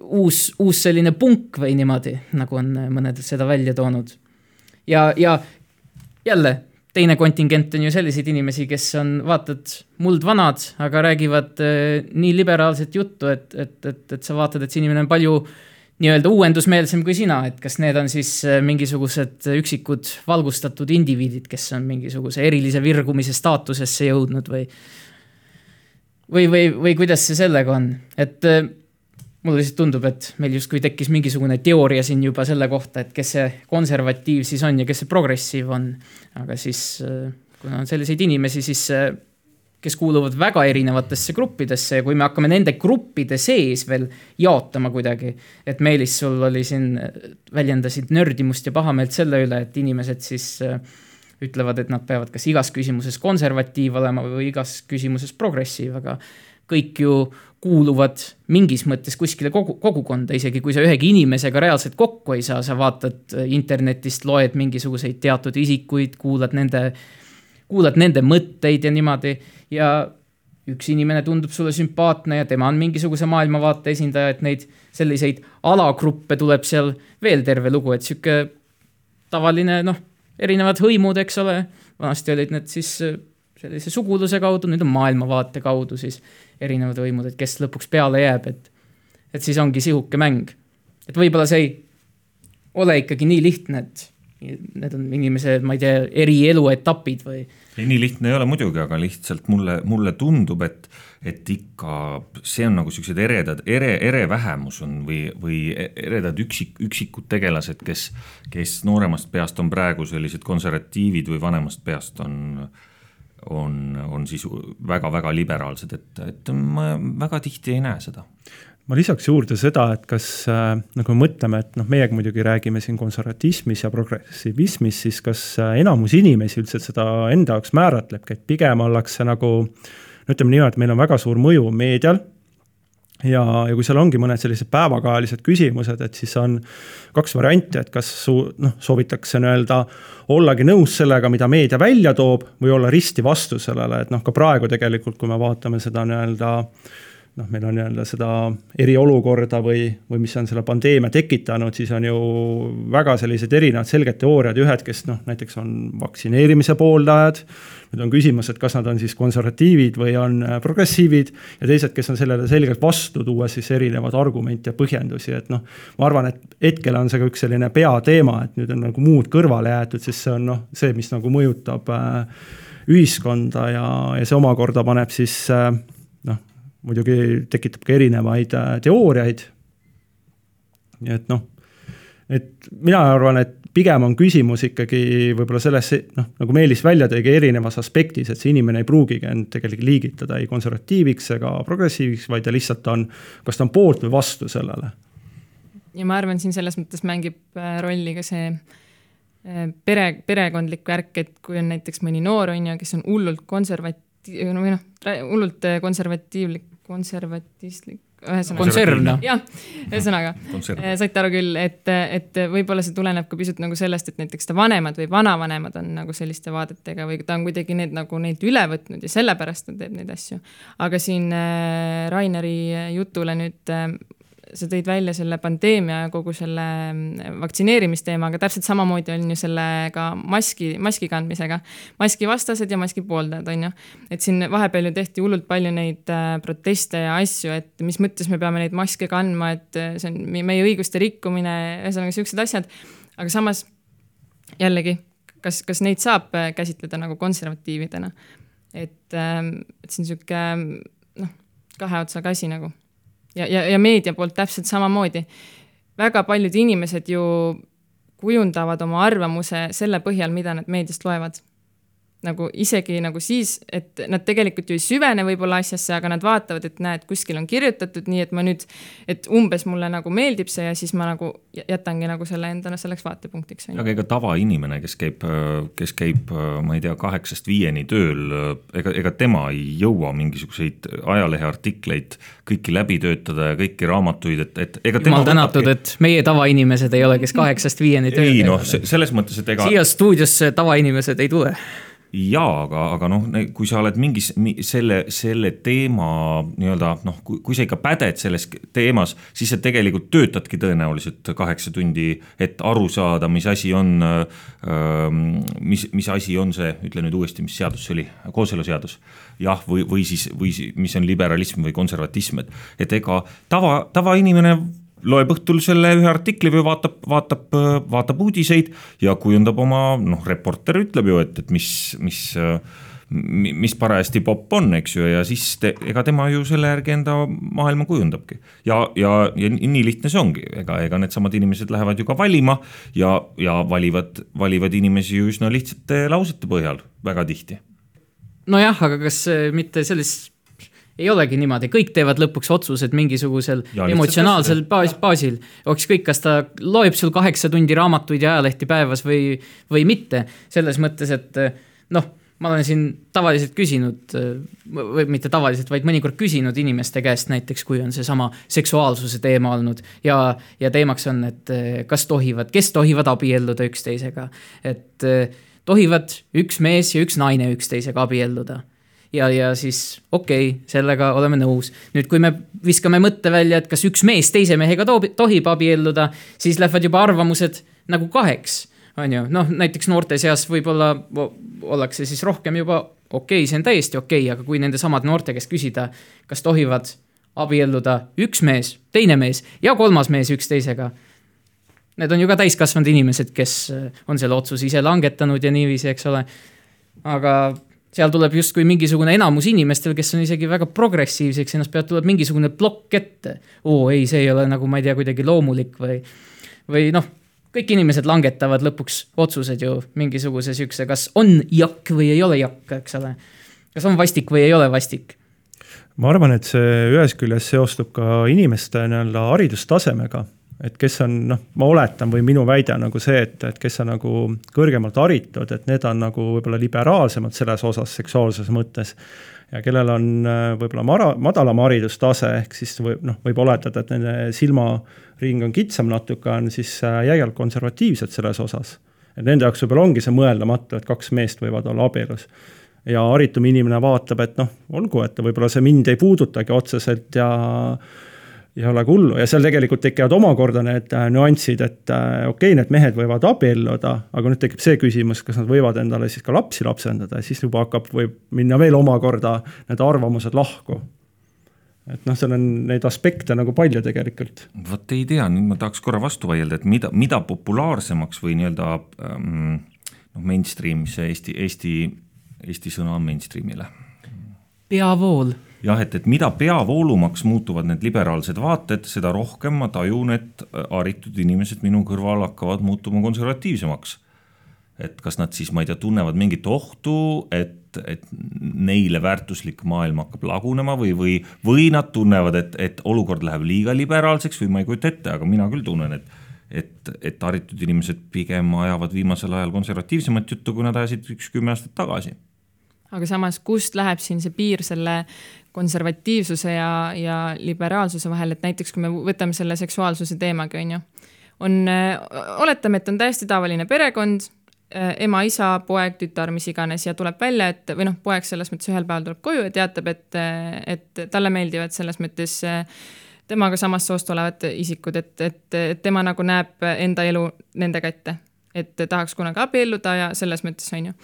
uus, uus selline punk või niimoodi, nagu on mõned seda välja toonud. ja, ja jälle teine kontingent on ju selliseid inimesi, kes on vaatad muldvanad, aga räägivad äh, nii liberaalset juttu, et, et, et, et sa vaatad, et see inimene on palju nii-öelda uuendusmeelsem kui sina, et kas need on siis äh, mingisugused üksikud valgustatud indiviidid, kes on mingisuguse erilise virgumise staatusesse jõudnud või või, või, või kuidas see sellega on, et äh, mulle lihtsalt tundub, et meil justkui tekkis mingisugune teooria siin juba selle kohta, et kes see konservatiiv siis on ja kes see progressiiv on. aga siis, äh, kuna on selliseid inimesi, siis kes kuuluvad väga erinevatesse gruppidesse ja kui me hakkame nende gruppide sees veel jaotama kuidagi, et Meelis, sul oli siin, väljendasid nördimust ja pahameelt selle üle, et inimesed siis äh, ütlevad, et nad peavad kas igas küsimuses konservatiiv olema või igas küsimuses progressiiv, aga kõik ju kuuluvad mingis mõttes kuskile kogu, kogukonda, isegi kui sa ühegi inimesega reaalselt kokku ei saa, sa vaatad internetist, loed mingisuguseid teatud isikuid, kuulad nende, kuulad nende mõtteid ja niimoodi ja üks inimene tundub sulle sümpaatne ja tema on mingisuguse maailmavaate esindaja, et neid selliseid alagruppe tuleb seal veel terve lugu, et sihuke tavaline noh, erinevad hõimud, eks ole. vanasti olid need siis sellise suguluse kaudu, nüüd on maailmavaate kaudu siis erinevad võimud, et kes lõpuks peale jääb, et, et siis ongi sihuke mäng. et võib-olla see ei ole ikkagi nii lihtne, et need on inimese, ma ei tea, eri eluetapid või. ei, nii lihtne ei ole muidugi, aga lihtsalt mulle, mulle tundub, et, et ikka see on nagu siuksed eredad, ere, ere vähemus on või, või eredad üksik, üksikud tegelased, kes, kes nooremast peast on praegu sellised konservatiivid või vanemast peast on on, on siis väga-väga liberaalsed, et, et ma väga tihti ei näe seda. Ma lisaks juurde seda, et kas äh, nagu mõtleme, et noh, meiega muidugi räägime siin konservatismis ja progressivismis, siis kas äh, enamus inimesi üldse seda enda jaoks määratlebki, et pigem ollakse nagu no ütleme niimoodi, et meil on väga suur mõju meedial ja, ja kui seal ongi mõned sellised päevakajalised küsimused, et siis on kaks varianti, et kas su-, noh, soovitakse nii-öelda ollagi nõus sellega, mida meedia välja toob, või olla risti vastu sellele, et noh, ka praegu tegelikult, kui me vaatame seda nii-öelda äh, noh, meil on nii-öelda seda eriolukorda või, või mis on selle pandeemia tekitanud, siis on ju väga sellised erinevad selged teooriad, ühed, kes noh, näiteks on vaktsineerimise pooldajad, nüüd on küsimus, et kas nad on siis konservatiivid või on äh, progressiivid, ja teised, kes on sellele selgelt vastu, tuues siis erinevaid argumente ja põhjendusi, et noh, ma arvan, et hetkel on see ka üks selline peateema, et nüüd on nagu muud kõrvale jäetud, sest see on noh, see, mis nagu mõjutab äh, ühiskonda ja, ja see omakorda paneb siis äh, muidugi tekitab ka erinevaid äh, teooriaid. nii et noh, et mina arvan, et pigem on küsimus ikkagi võib-olla selles, noh, nagu Meelis välja tõigi, erinevas aspektis, et see inimene ei pruugigi end tegelikult liigitada ei konservatiiviks ega progressiiviks, vaid ta lihtsalt on, kas ta on poolt või vastu sellele. ja ma arvan, siin selles mõttes mängib äh, rolli ka see äh, pere, perekondlik värk, et kui on näiteks mõni noor, on ju, kes on hullult konservatiivne või noh, hullult konservatiivlik, konservatistlik, ühesõnaga. konserv, noh. jah, ühesõnaga äh, saite aru küll, et, et võib-olla see tuleneb ka pisut nagu sellest, et näiteks ta vanemad või vanavanemad on nagu selliste vaadetega või ta on kuidagi need nagu neilt üle võtnud ja sellepärast ta teeb neid asju. aga siin äh, Raineri jutule nüüd äh, sa tõid välja selle pandeemia ja kogu selle mm, vaktsineerimisteema, aga täpselt samamoodi on ju sellega maski, maski kandmisega. maski vastased ja maski pooldajad, on ju. et siin vahepeal ju tehti hullult palju neid äh, proteste ja asju, et mis mõttes me peame neid maske kandma, et äh, see on meie õiguste rikkumine, ühesõnaga siuksed asjad. aga samas jällegi, kas, kas neid saab äh, käsitleda nagu konservatiividena? et, ähm, et see on sihuke noh, kahe otsaga asi nagu ja, ja, ja meedia poolt täpselt samamoodi. väga paljud inimesed ju kujundavad oma arvamuse selle põhjal, mida nad meediast loevad nagu isegi nagu siis, et nad tegelikult ju ei süvene võib-olla asjasse, aga nad vaatavad, et näed, kuskil on kirjutatud nii, et ma nüüd, et umbes mulle nagu meeldib see ja siis ma nagu jätangi nagu selle endale selleks vaatepunktiks. aga ega tavainimene, kes käib, kes käib, ma ei tea, kaheksast viieni tööl, ega, ega tema ei jõua mingisuguseid ajaleheartikleid kõiki läbi töötada ja kõiki raamatuid, et, et ega jumal tänatud, et meie tavainimesed ei ole, kes kaheksast viieni tööl käivad. ei noh, selles mõttes, et ega siia stuudiosse tavainimesed ei tule jaa, aga, aga noh, kui sa oled mingis selle, selle teema nii-öelda noh, kui, kui sa ikka päded selles teemas, siis sa tegelikult töötadki tõenäoliselt kaheksa tundi, et aru saada, mis asi on, mis, mis asi on see, ütle nüüd uuesti, mis seadus see oli, kooseluseadus. jah, või, või siis, või mis on liberalism või konservatism, et, et ega tava, tavainimene loeb õhtul selle ühe artikli või vaatab, vaatab, vaatab uudiseid ja kujundab oma, noh, reporter ütleb ju, et, et mis, mis mis parajasti popp on, eks ju, ja siis te, ega tema ju selle järgi enda maailma kujundabki. ja, ja, ja nii lihtne see ongi, ega, ega needsamad inimesed lähevad ju ka valima ja, ja valivad, valivad inimesi ju üsna lihtsate lausete põhjal väga tihti. nojah, aga kas mitte sellist ei olegi niimoodi, kõik teevad lõpuks otsused mingisugusel ja, emotsionaalsel baas, baasil. ükskõik, kas ta loeb sul kaheksa tundi raamatuid ja ajalehti päevas või, või mitte. selles mõttes, et noh, ma olen siin tavaliselt küsinud, või mitte tavaliselt, vaid mõnikord küsinud inimeste käest näiteks, kui on seesama seksuaalsuse teema olnud ja, ja teemaks on, et kas tohivad, kes tohivad abielluda üksteisega. et tohivad üks mees ja üks naine üksteisega abielluda ja, ja siis okei okay,, sellega oleme nõus. nüüd, kui me viskame mõtte välja, et kas üks mees teise mehega toob, tohib abielluda, siis lähevad juba arvamused nagu kaheks, on ju, noh näiteks noorte seas võib-olla ollakse siis rohkem juba okei okay,, see on täiesti okei okay,, aga kui nende samade noorte käest küsida, kas tohivad abielluda üks mees, teine mees ja kolmas mees üksteisega. Need on ju ka täiskasvanud inimesed, kes äh, on selle otsuse ise langetanud ja niiviisi, eks ole. aga seal tuleb justkui mingisugune enamus inimestel, kes on isegi väga progressiivseks ennast peavad, tuleb mingisugune plokk ette. oo ei, see ei ole nagu, ma ei tea, kuidagi loomulik või, või noh, kõik inimesed langetavad lõpuks otsused ju mingisuguse siukse, kas on jakk või ei ole jakk, eks ole. kas on vastik või ei ole vastik ma arvan, et see ühest küljest seostub ka inimeste nii-öelda haridustasemega, et kes on noh, ma oletan või minu väide on nagu see, et, et kes on nagu kõrgemalt haritud, et need on nagu võib-olla liberaalsemad selles osas seksuaalses mõttes. ja kellel on äh, võib-olla mara-, madalam haridustase, ehk siis võib noh, võib oletada, et nende silmaring on kitsam natuke, on siis äh, jäigalt konservatiivsed selles osas. et nende jaoks võib-olla ongi see mõeldamatu, et kaks meest võivad olla abielus ja haritum inimene vaatab, et noh, olgu, et võib-olla see mind ei puudutagi otseselt ja ei ole hullu ja seal tegelikult tekivad omakorda need äh, nüansid, et äh, okei okay,, need mehed võivad abielluda, aga nüüd tekib see küsimus, kas nad võivad endale siis ka lapsi lapsendada ja siis juba hakkab, võib minna veel omakorda need arvamused lahku. et noh, seal on neid aspekte nagu palju tegelikult. vot ei tea, nüüd ma tahaks korra vastu vaielda, et mida, mida populaarsemaks või nii-öelda ähm, noh, mainstream, see Eesti, Eesti Eesti sõna mainstream'ile. peavool. Jah, et, et mida peavoolumaks muutuvad need liberaalsed vaated, seda rohkem ma tajun, et haritud inimesed minu kõrval hakkavad muutuma konservatiivsemaks. et kas nad siis, ma ei tea, tunnevad mingit ohtu, et, et neile väärtuslik maailm hakkab lagunema või, või, või nad tunnevad, et, et olukord läheb liiga liberaalseks või ma ei kujuta ette, aga mina küll tunnen, et et, et haritud inimesed pigem ajavad viimasel ajal konservatiivsemat juttu, kui nad ajasid üks kümme aastat tagasi aga samas, kust läheb siin see piir selle konservatiivsuse ja, ja liberaalsuse vahel, et näiteks kui me võtame selle seksuaalsuse teemagi, on ju. on, oletame, et on täiesti tavaline perekond, ema, isa, poeg, tütar, mis iganes ja tuleb välja, et või noh, poeg selles mõttes ühel päeval tuleb koju ja teatab, et, et talle meeldivad selles mõttes temaga samast soost olevad isikud, et, et, et tema nagu näeb enda elu nendega ette. et tahaks kunagi abielluda ja selles mõttes, on ju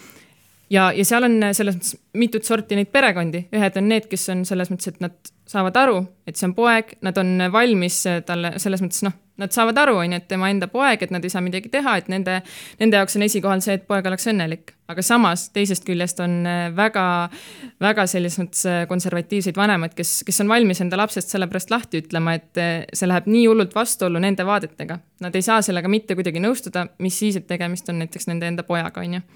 ja, ja seal on selles mõttes mitut sorti neid perekondi, ühed on need, kes on selles mõttes, et nad saavad aru, et see on poeg, nad on valmis talle selles mõttes noh, nad saavad aru, on ju, et tema enda poeg, et nad ei saa midagi teha, et nende, nende jaoks on esikohal see, et poeg oleks õnnelik. aga samas teisest küljest on väga, väga selles mõttes konservatiivseid vanemaid, kes, kes on valmis enda lapsest sellepärast lahti ütlema, et see läheb nii hullult vastuollu nende vaadetega. Nad ei saa sellega mitte kuidagi nõustuda, mis siis, et tegemist on näiteks nende enda pojaga, on ju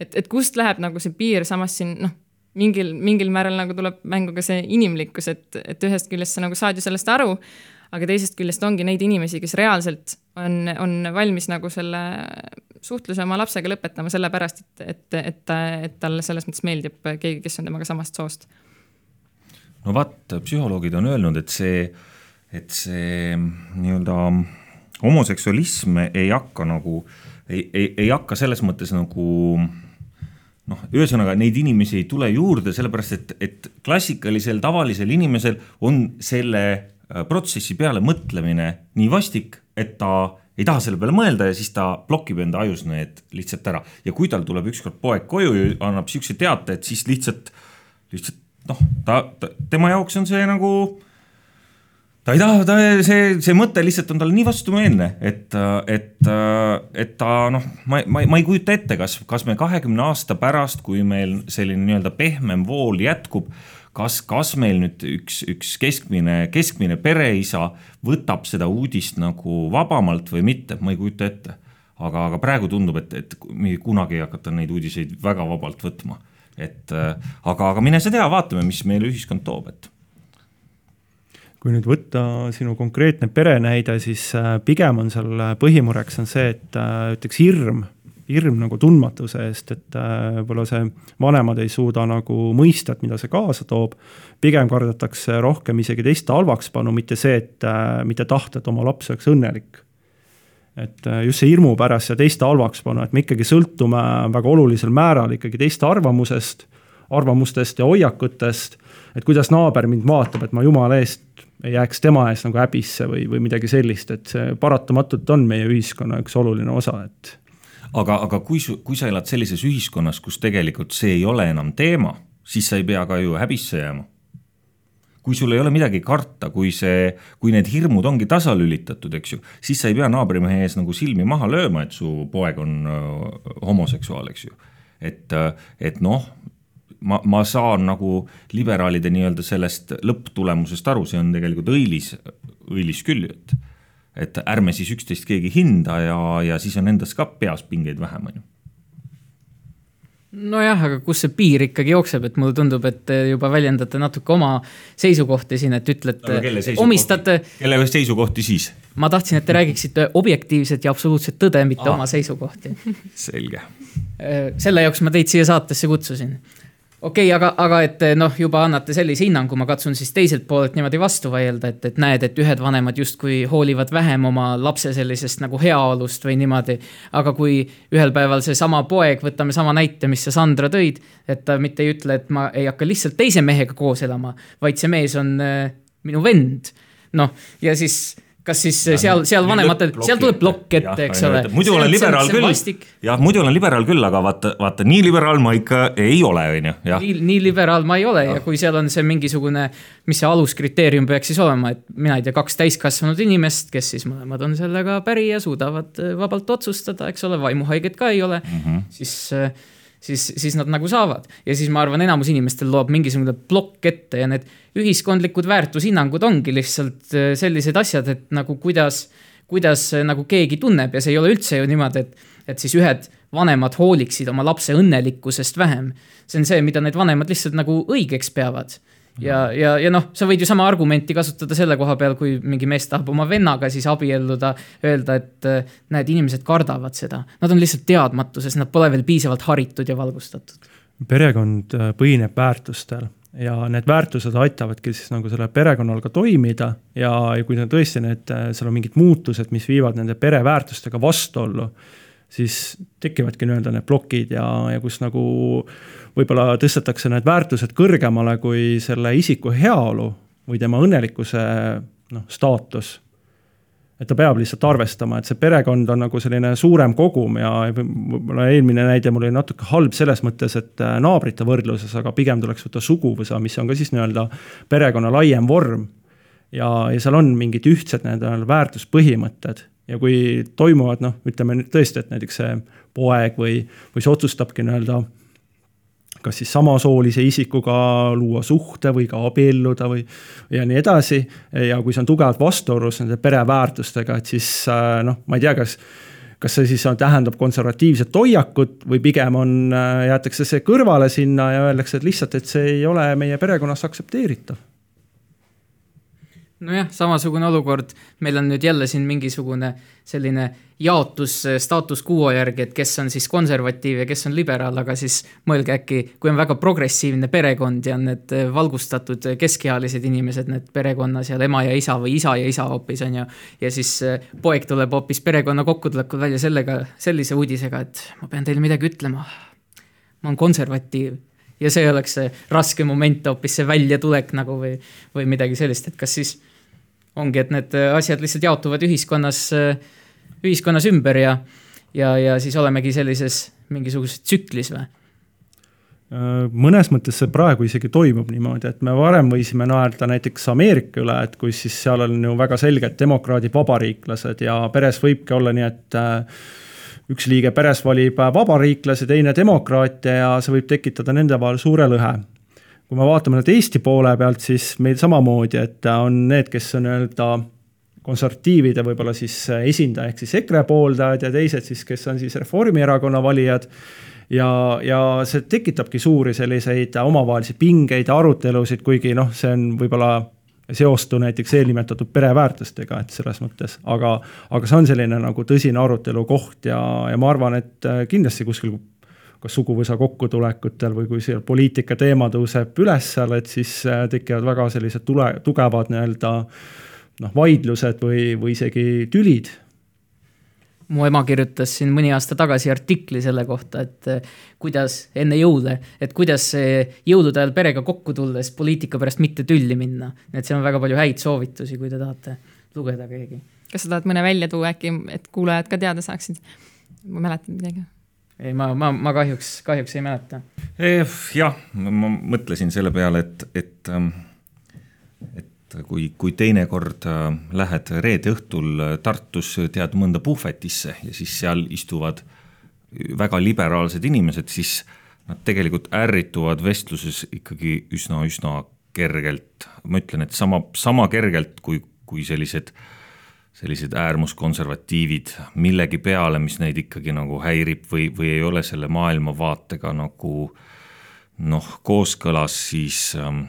et, et kust läheb nagu see piir, samas siin noh, mingil, mingil määral nagu tuleb mängu ka see inimlikkus, et, et ühest küljest sa nagu saad ju sellest aru, aga teisest küljest ongi neid inimesi, kes reaalselt on, on valmis nagu selle suhtluse oma lapsega lõpetama sellepärast, et, et, et, et talle selles mõttes meeldib keegi, kes on temaga samast soost. no vaat, psühholoogid on öelnud, et see, et see nii-öelda homoseksualism ei hakka nagu, ei, ei, ei hakka selles mõttes nagu noh, ühesõnaga neid inimesi ei tule juurde, sellepärast et, et klassikalisel tavalisel inimesel on selle äh, protsessi peale mõtlemine nii vastik, et ta ei taha selle peale mõelda ja siis ta blokib enda ajus need lihtsalt ära. ja kui tal tuleb ükskord poeg koju ja annab siukse teate, et siis lihtsalt, lihtsalt noh, ta, ta, tema jaoks on see nagu ta ei taha, ta, see, see mõte lihtsalt on talle nii vastumeelne, et, et, et ta noh, ma, ma, ma ei kujuta ette, kas, kas me kahekümne aasta pärast, kui meil selline nii-öelda pehmem vool jätkub, kas, kas meil nüüd üks, üks keskmine, keskmine pereisa võtab seda uudist nagu vabamalt või mitte, ma ei kujuta ette. aga, aga praegu tundub, et, et kunagi ei hakata neid uudiseid väga vabalt võtma. et aga, aga mine sa tea, vaatame, mis meile ühiskond toob, et kui nüüd võtta sinu konkreetne perenäide, siis äh, pigem on seal äh, põhimureks on see, et äh, ütleks hirm, hirm nagu tundmatuse eest, et võib-olla see vanemad ei suuda nagu mõista, et mida see kaasa toob. pigem kardetakse rohkem isegi teiste halvakspanu, mitte see, et mitte tahta, et oma laps oleks õnnelik et just see hirmu pärast ja teiste halvakspanu, et me ikkagi sõltume väga olulisel määral ikkagi teiste arvamusest, arvamustest ja hoiakutest, et kuidas naaber mind vaatab, et ma jumala eest ei jääks tema ees nagu häbisse või, või midagi sellist, et see paratamatult on meie ühiskonna üks oluline osa, et. aga, aga kui kui sa elad sellises ühiskonnas, kus tegelikult see ei ole enam teema, siis sa ei pea ka ju häbisse jääma. kui sul ei ole midagi karta, kui see, kui need hirmud ongi tasalülitatud, eks ju, siis sa ei pea naabrimehe ees nagu silmi maha lööma, et su poeg on äh, homoseksuaal, eks ju. et, äh, et noh, ma, ma saan nagu liberaalide nii-öelda sellest lõpptulemusest aru, see on tegelikult õilis, õilis küll et et ärme siis üksteist keegi hinda ja, ja siis on endas ka peas pingeid vähem, on ju nojah, aga kus see piir ikkagi jookseb, et mulle tundub, et te juba väljendate natuke oma seisukohti siin, et ütlete, omistate. kelle seisukohti siis? ma tahtsin, et te räägiksite objektiivset ja absoluutset tõde, mitte ah. oma seisukohti. selge. selle jaoks ma teid siia saatesse kutsusin okei okay,, aga, aga et noh, juba annate sellise hinnangu, ma katsun siis teiselt poolelt niimoodi vastu vaielda, et, et näed, et ühed vanemad justkui hoolivad vähem oma lapse sellisest nagu heaolust või niimoodi. aga kui ühel päeval seesama poeg, võtame sama näite, mis sa Sandra tõid, et ta mitte ei ütle, et ma ei hakka lihtsalt teise mehega koos elama, vaid see mees on äh, minu vend. noh, ja siis kas siis ja, seal, seal vanematel, seal tuleb plokk ette, eks ole. muidu olen liberaal küll, jah, muidu olen liberaal küll, aga vaata, vaata nii liberaal ma ikka ei ole, on ju, jah. nii, nii liberaal ma ei ole ja. ja kui seal on see mingisugune, mis see aluskriteerium peaks siis olema, et mina ei tea, kaks täiskasvanud inimest, kes siis mõlemad on sellega päri ja suudavad äh, vabalt otsustada, eks ole, vaimuhaiget ka ei ole mm, -hmm. siis äh, siis, siis nad nagu saavad. ja siis ma arvan, enamus inimestel loob mingisugune plokk ette ja need ühiskondlikud väärtushinnangud ongi lihtsalt äh, sellised asjad, et nagu kuidas, kuidas äh, nagu keegi tunneb ja see ei ole üldse ju niimoodi, et, et siis ühed vanemad hooliksid oma lapse õnnelikkusest vähem. see on see, mida need vanemad lihtsalt nagu õigeks peavad ja, ja, ja noh, sa võid ju sama argumenti kasutada selle koha peal, kui mingi mees tahab oma vennaga siis abielluda, öelda, et äh, näed, inimesed kardavad seda. Nad on lihtsalt teadmatuses, nad pole veel piisavalt haritud ja valgustatud. perekond äh, põhineb väärtustel ja need väärtused aitavadki siis nagu sellel perekonnal ka toimida ja, ja kui on tõesti need, äh, seal on mingid muutused, mis viivad nende pereväärtustega vastuollu, siis tekivadki nii-öelda need plokid ja, ja kus nagu võib-olla tõstetakse need väärtused kõrgemale kui selle isiku heaolu või tema õnnelikkuse noh, staatus. et ta peab lihtsalt arvestama, et see perekond on nagu selline suurem kogum ja võib-olla eelmine näide mul oli natuke halb selles mõttes, et äh, naabrite võrdluses, aga pigem tuleks võtta suguvõsa, mis on ka siis nii-öelda perekonna laiem vorm. ja, ja seal on mingid ühtsed nii-öelda väärtuspõhimõtted ja kui toimuvad noh, ütleme nüüd tõesti, et näiteks see poeg või, või see otsustabki nii-öelda kas siis samasoolise isikuga luua suhte või ka abielluda või ja nii edasi. ja kui see on tugevalt vastuolus nende pereväärtustega, et siis äh, noh, ma ei tea, kas kas see siis tähendab konservatiivset hoiakut või pigem on, äh, jäetakse see kõrvale sinna ja öeldakse, et lihtsalt, et see ei ole meie perekonnas aktsepteeritav nojah, samasugune olukord, meil on nüüd jälle siin mingisugune selline jaotus eh, staatus quo järgi, et kes on siis konservatiiv ja kes on liberaal, aga siis mõelge äkki, kui on väga progressiivne perekond ja on need eh, valgustatud eh, keskealised inimesed, need perekonna seal ema ja isa või isa ja isa hoopis on ju. ja siis poeg tuleb hoopis perekonna kokkutulekul välja sellega, sellise uudisega, et ma pean teile midagi ütlema. ma olen konservatiiv ja see oleks see raske moment, hoopis see väljatulek nagu või, või midagi sellist, et kas siis ongi, et need asjad lihtsalt jaotuvad ühiskonnas, ühiskonnas ümber ja, ja, ja siis olemegi sellises mingisuguses tsüklis või? mõnes mõttes see praegu isegi toimub niimoodi, et me varem võisime naerda näiteks Ameerika üle, et kus siis seal on ju väga selged demokraadid, vabariiklased ja peres võibki olla nii, et äh, üks liige peres valib vabariiklase, teine demokraatia ja see võib tekitada nende vahel suure lõhe. kui me vaatame nüüd Eesti poole pealt, siis meil samamoodi, et on need, kes on nii-öelda konservatiivide võib-olla siis esindaja ehk siis EKRE pooldajad ja teised siis, kes on siis Reformierakonna valijad ja, ja see tekitabki suuri selliseid omavahelisi pingeid ja arutelusid, kuigi noh, see on võib-olla seostu näiteks eelnimetatud pereväärtustega, et selles mõttes, aga, aga see on selline nagu tõsine arutelu koht ja, ja ma arvan, et äh, kindlasti kuskil kas suguvõsa kokkutulekutel või kui see poliitika teema tõuseb üles seal, et siis äh, tekivad väga sellised tule, tugevad nii-öelda noh, vaidlused või, või isegi tülid mu ema kirjutas siin mõni aasta tagasi artikli selle kohta, et eh, kuidas enne jõule, et kuidas jõulude ajal perega kokku tulles poliitika pärast mitte tülli minna. et seal on väga palju häid soovitusi, kui te tahate lugeda keegi. kas sa tahad mõne välja tuua äkki, et kuulajad ka teada saaksid? mäletad midagi? ei, ma, ma, ma kahjuks, kahjuks ei mäleta. jah, ma mõtlesin selle peale, et, et, ähm, et kui, kui teinekord äh, lähed reede õhtul Tartus, tead mõnda puhvetisse ja siis seal istuvad väga liberaalsed inimesed, siis nad tegelikult ärrituvad vestluses ikkagi üsna-üsna kergelt. ma ütlen, et sama, sama kergelt kui, kui sellised äh, sellised äärmuskonservatiivid millegi peale, mis neid ikkagi nagu häirib või, või ei ole selle maailmavaatega nagu noh, kooskõlas, siis ähm,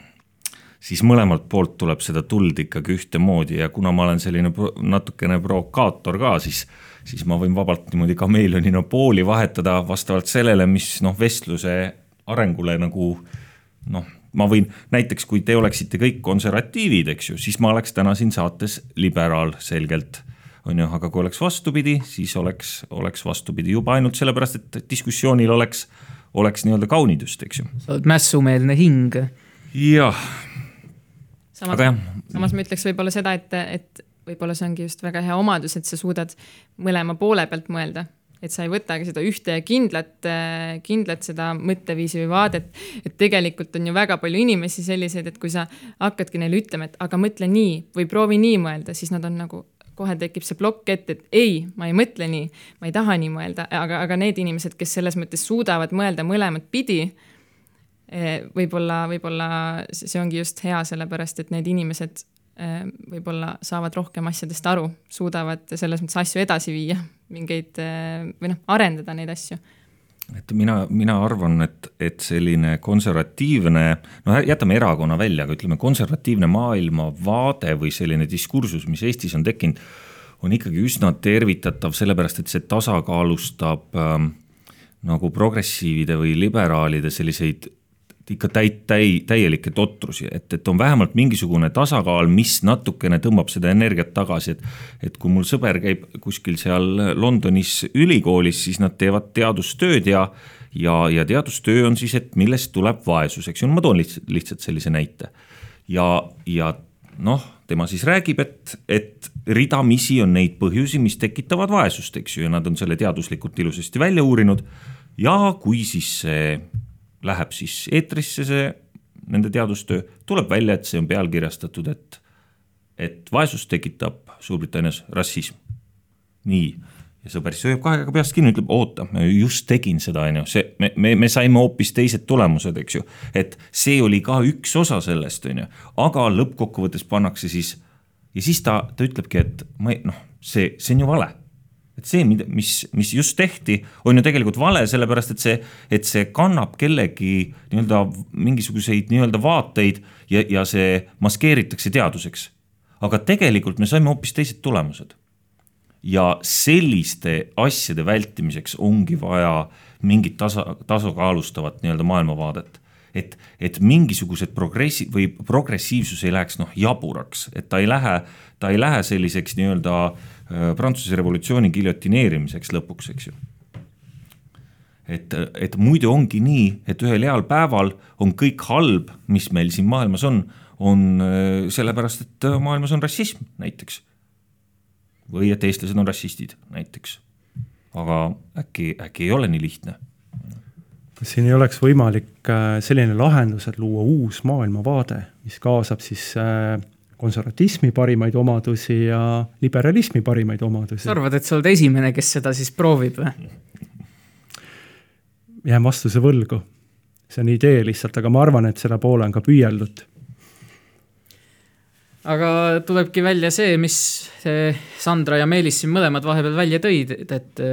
siis mõlemalt poolt tuleb seda tuld ikkagi ühtemoodi ja kuna ma olen selline natukene provokaator ka, siis, siis ma võin vabalt niimoodi kameelionina pooli vahetada vastavalt sellele, mis noh, vestluse arengule nagu noh, ma võin näiteks, kui te oleksite kõik konservatiivid, eks ju, siis ma oleks täna siin saates liberaal selgelt on ju, aga kui oleks vastupidi, siis oleks, oleks vastupidi juba ainult sellepärast, et diskussioonil oleks, oleks nii-öelda kaunidust, eks ju. sa oled mässumeelne hing. jah. Samas, samas ma ütleks võib-olla seda, et, et võib-olla see ongi just väga hea omadus, et sa suudad mõlema poole pealt mõelda. Et sa ei võtagi seda ühte kindlat, kindlat seda mõtteviisi või vaadet. et tegelikult on ju väga palju inimesi selliseid, et kui sa hakkadki neile ütlema, et aga mõtle nii või proovi nii mõelda, siis nad on nagu kohe tekib see plokk ette, et ei, ma ei mõtle nii, ma ei taha nii mõelda, aga, aga need inimesed, kes selles mõttes suudavad mõelda mõlemat pidi, võib-olla, võib-olla see ongi just hea, sellepärast et need inimesed eh, võib-olla saavad rohkem asjadest aru, suudavad selles mõttes asju edasi viia mingeid eh, või noh, arendada neid asju. Et mina, mina arvan, et, et selline konservatiivne, no jätame erakonna välja, aga ütleme, konservatiivne maailmavaade või selline diskursus, mis Eestis on tekkinud, on ikkagi üsna tervitatav, sellepärast et see tasakaalustab ähm, nagu progressiivide või liberaalide selliseid ikka täi-, täi-, täielikke totrusi, et, et on vähemalt mingisugune tasakaal, mis natukene tõmbab seda energiat tagasi, et et kui mul sõber käib kuskil seal Londonis ülikoolis, siis nad teevad teadustööd ja ja, ja teadustöö on siis, et millest tuleb vaesus, eks ju, ma toon lihtsalt, lihtsalt sellise näite. ja, ja noh, tema siis räägib, et, et ridamisi on neid põhjusi, mis tekitavad vaesust, eks ju, ja nad on selle teaduslikult ilusasti välja uurinud ja kui siis see läheb siis eetrisse see nende teadustöö, tuleb välja, et see on pealkirjastatud, et, et vaesust tekitab Suurbritannias rassism. nii, ja sõber siis hoiab kahe käega peast kinni, ütleb, oota, ma just tegin seda, on ju, see, me, me, me saime hoopis teised tulemused, eks ju. et see oli ka üks osa sellest, on ju, aga lõppkokkuvõttes pannakse siis ja siis ta, ta ütlebki, et ma ei, noh, see, see on ju vale et see, mida, mis, mis just tehti, on ju tegelikult vale, sellepärast et see, et see kannab kellegi nii-öelda mingisuguseid nii-öelda vaateid ja, ja see maskeeritakse teaduseks. aga tegelikult me saime hoopis teised tulemused. ja selliste asjade vältimiseks ongi vaja mingit tasa, tasakaalustavat nii-öelda maailmavaadet et, et mingisugused progressi- või progressiivsus ei läheks noh jaburaks, et ta ei lähe, ta ei lähe selliseks nii-öelda äh, Prantsuse revolutsiooni giljotineerimiseks lõpuks, eks ju. et, et muidu ongi nii, et ühel heal päeval on kõik halb, mis meil siin maailmas on, on äh, sellepärast, et äh, maailmas on rassism näiteks. või et eestlased on rassistid näiteks. aga äkki, äkki ei ole nii lihtne kas siin ei oleks võimalik selline lahendus, et luua uus maailmavaade, mis kaasab siis äh, konservatismi parimaid omadusi ja liberalismi parimaid omadusi. sa arvad, et sa oled esimene, kes seda siis proovib või? jään vastuse võlgu. see on idee lihtsalt, aga ma arvan, et selle poole on ka püüeldud. aga tulebki välja see, mis Sandra ja Meelis siin mõlemad vahepeal välja tõid, et et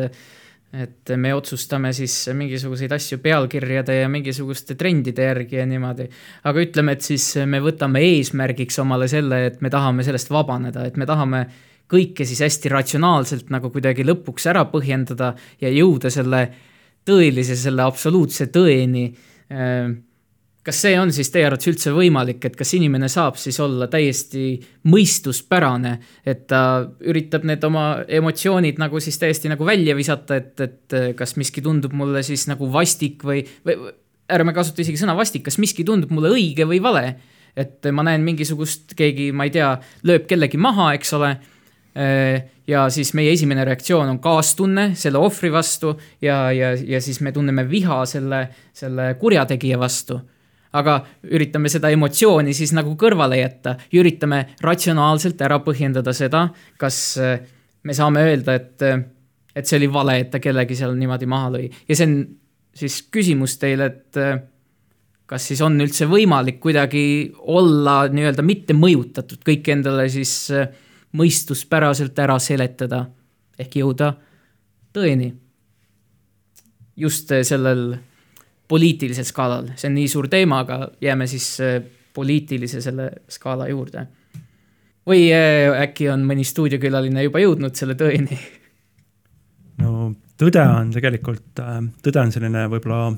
me otsustame siis mingisuguseid asju pealkirjade ja mingisuguste trendide järgi ja niimoodi. aga ütleme, et siis me võtame eesmärgiks omale selle, et me tahame sellest vabaneda, et me tahame kõike siis hästi ratsionaalselt nagu kuidagi lõpuks ära põhjendada ja jõuda selle tõelise, selle absoluutse tõeni kas see on siis teie arvates üldse võimalik, et kas inimene saab siis olla täiesti mõistuspärane, et ta üritab need oma emotsioonid nagu siis täiesti nagu välja visata, et, et kas miski tundub mulle siis nagu vastik või, või ärme kasuta isegi sõna vastik, kas miski tundub mulle õige või vale. et ma näen mingisugust, keegi, ma ei tea, lööb kellegi maha, eks ole ja siis meie esimene reaktsioon on kaastunne selle ohvri vastu ja, ja, ja siis me tunneme viha selle, selle kurjategija vastu aga üritame seda emotsiooni siis nagu kõrvale jätta ja üritame ratsionaalselt ära põhjendada seda, kas äh, me saame öelda, et, äh, et see oli vale, et ta kellegi seal niimoodi maha lõi. ja see on siis küsimus teile, et äh, kas siis on üldse võimalik kuidagi olla nii-öelda mitte mõjutatud, kõik endale siis mõistuspäraselt ära seletada ehk jõuda tõeni. just sellel poliitilisel skaalal, see on nii suur teema, aga jääme siis äh, poliitilise selle skaala juurde. või äh, äkki on mõni stuudiokülaline juba jõudnud selle tõeni? no tõde on tegelikult, äh, tõde on selline võib-olla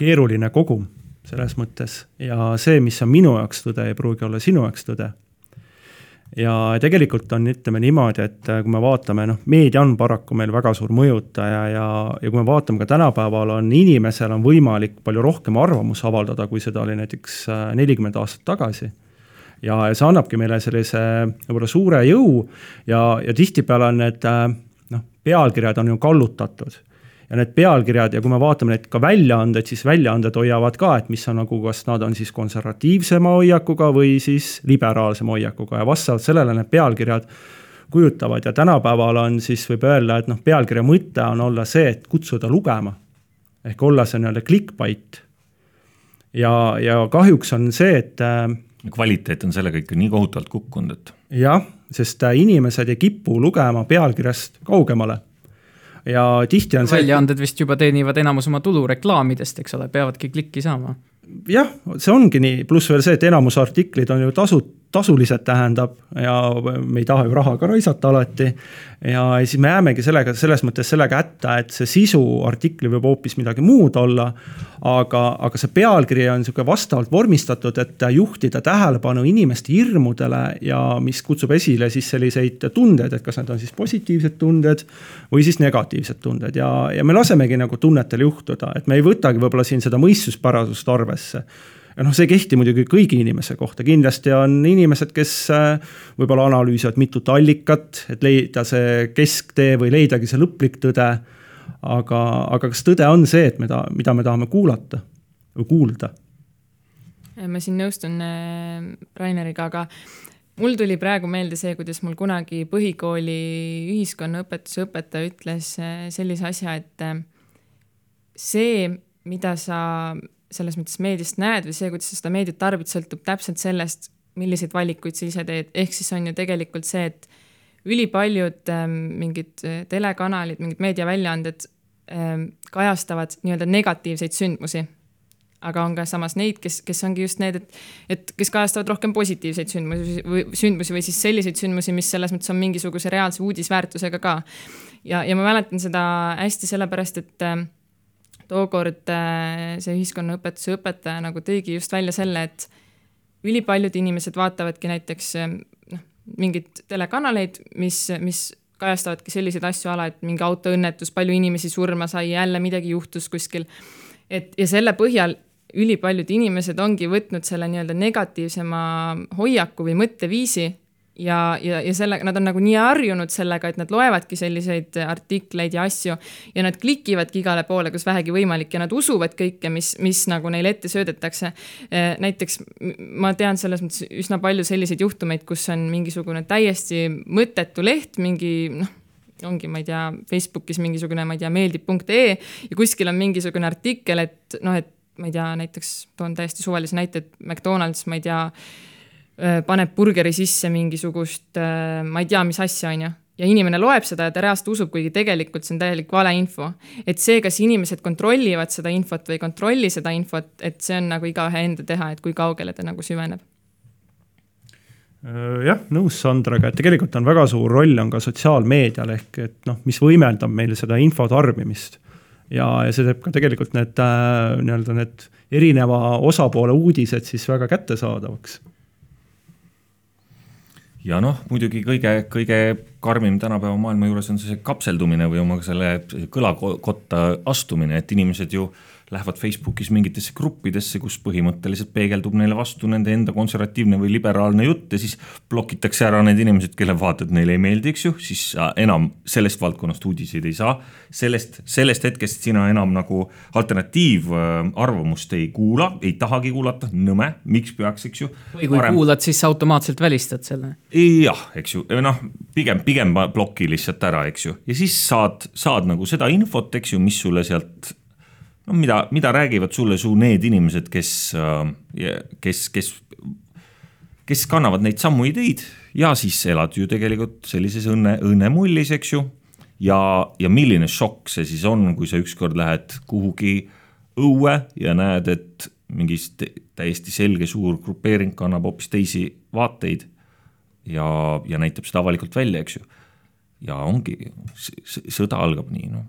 keeruline kogum selles mõttes ja see, mis on minu jaoks tõde, ei pruugi olla sinu jaoks tõde ja tegelikult on, ütleme niimoodi, et äh, kui me vaatame, noh, meedia on paraku meil väga suur mõjutaja ja, ja kui me vaatame ka tänapäeval on inimesel on võimalik palju rohkem arvamust avaldada, kui seda oli näiteks äh, nelikümmend aastat tagasi. ja, ja see annabki meile sellise võib-olla suure jõu ja, ja tihtipeale on need äh, noh, pealkirjad on ju kallutatud ja need pealkirjad ja kui me vaatame neid ka väljaandeid, siis väljaanded hoiavad ka, et mis on nagu, kas nad on siis konservatiivsema hoiakuga või siis liberaalsema hoiakuga ja vastavalt sellele need pealkirjad kujutavad ja tänapäeval on siis võib öelda, et noh, pealkirja mõte on olla see, et kutsuda lugema. ehk olla see nii-öelda clickbait. ja, ja kahjuks on see, et äh, kvaliteet on sellega ikka nii kohutavalt kukkunud, et. jah, sest äh, inimesed ei kipu lugema pealkirjast kaugemale ja tihti on see. väljaanded vist juba teenivad enamus oma tulu reklaamidest, eks ole, peavadki klikki saama. jah, see ongi nii, pluss veel see, et enamus artiklid on ju tasu, tasulised, tähendab, ja me ei taha ju raha ka raisata alati ja siis me jäämegi sellega, selles mõttes sellega hätta, et see sisu artikli võib hoopis midagi muud olla. aga, aga see pealkiri on sihuke vastavalt vormistatud, et juhtida tähelepanu inimeste hirmudele ja mis kutsub esile siis selliseid tundeid, et kas need on siis positiivsed tunded või siis negatiivsed tunded ja, ja me lasemegi nagu tunnetel juhtuda, et me ei võtagi võib-olla siin seda mõistuspärasust arvesse ja noh, see ei kehti muidugi kõigi inimese kohta, kindlasti on inimesed, kes äh, võib-olla analüüsivad mitut allikat, et leida see kesktee või leidagi see lõplik tõde. aga, aga kas tõde on see, et me ta, mida me tahame kuulata või kuulda? ma siin nõustun äh, Raineriga, aga mul tuli praegu meelde see, kuidas mul kunagi põhikooli ühiskonnaõpetuse õpetaja ütles äh, sellise asja, et see, mida sa selles mõttes meediast näed või see, kuidas sa seda meediat tarbid, sõltub täpselt sellest, milliseid valikuid sa ise teed, ehk siis on ju tegelikult see, et ülipaljud ähm, mingid äh, telekanalid, mingid meediaväljaanded ähm, kajastavad nii-öelda negatiivseid sündmusi. aga on ka samas neid, kes, kes ongi just need, et, et kes kajastavad rohkem positiivseid sündmusi või sündmusi või siis selliseid sündmusi, mis selles mõttes on mingisuguse reaalse uudisväärtusega ka. ja, ja ma mäletan seda hästi sellepärast, et äh, tookord äh, see ühiskonnaõpetuse õpetaja nagu tõigi just välja selle, et ülipaljud inimesed vaatavadki näiteks äh, noh, mingeid telekanaleid, mis, mis kajastavadki selliseid asju ala, et mingi autoõnnetus, palju inimesi surma sai, jälle midagi juhtus kuskil. et ja selle põhjal ülipaljud inimesed ongi võtnud selle nii-öelda negatiivsema hoiaku või mõtteviisi ja, ja, ja sellega, nad on nagu nii harjunud sellega, et nad loevadki selliseid artikleid ja asju ja nad klikivadki igale poole, kus vähegi võimalik ja nad usuvad kõike, mis, mis nagu neile ette söödetakse. Eh, näiteks ma tean selles mõttes üsna palju selliseid juhtumeid, kus on mingisugune täiesti mõttetu leht, mingi noh, ongi, ma ei tea, Facebookis mingisugune, ma ei tea, meeldib.ee ja kuskil on mingisugune artikkel, et noh, et ma ei tea, näiteks toon täiesti suvalise näite, et McDonalds, ma ei tea paneb burgeri sisse mingisugust, ma ei tea, mis asja, on ju. ja inimene loeb seda ja ta reaalselt usub, kuigi tegelikult see on täielik valeinfo. et see, kas inimesed kontrollivad seda infot või ei kontrolli seda infot, et see on nagu igaühe enda teha, et kui kaugele ta nagu süveneb jah, nõus Sandraga, et tegelikult on väga suur roll on ka sotsiaalmeedial ehk et noh, mis võimendab meil seda info tarbimist. ja, ja see teeb ka tegelikult need äh, nii-öelda need erineva osapoole uudised siis väga kättesaadavaks ja noh, muidugi kõige, kõige karmim tänapäeva maailma juures on see kapseldumine või oma selle kõlakotta astumine, et inimesed ju äh, lähevad Facebookis mingitesse gruppidesse, kus põhimõtteliselt peegeldub neile vastu nende enda konservatiivne või liberaalne jutt ja siis blokitakse ära need inimesed, kelle vaated neile ei meeldi, eks ju, siis enam sellest valdkonnast uudiseid ei saa. sellest, sellest hetkest sina enam nagu alternatiivarvamust ei kuula, ei tahagi kuulata, nõme, miks peaks, eks ju. või kui Varem... kuulad, siis automaatselt välistad selle. jah, eks ju, noh, pigem, pigem ploki lihtsalt ära, eks ju, ja siis saad, saad nagu seda infot, eks ju, mis sulle sealt no mida, mida räägivad sulle su need inimesed, kes, äh, kes, kes, kes kannavad neid samu ideid ja siis elad ju tegelikult sellises õnne, õnnemullis, eks ju. ja, ja milline šokk see siis on, kui sa ükskord lähed kuhugi õue ja näed, et mingi täiesti selge suur grupeering kannab hoopis teisi vaateid ja, ja näitab seda avalikult välja, eks ju. ja ongi, sõda algab nii, noh